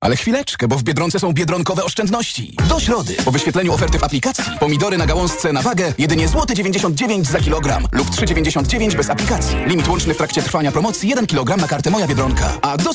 Ale chwileczkę, bo w Biedronce są biedronkowe oszczędności. Do środy, po wyświetleniu oferty w aplikacji, pomidory na gałązce na wagę jedynie złoty 99 za kilogram lub 3,99 bez aplikacji. Limit łączny w trakcie trwania promocji 1 kg na kartę Moja Biedronka. A do soboty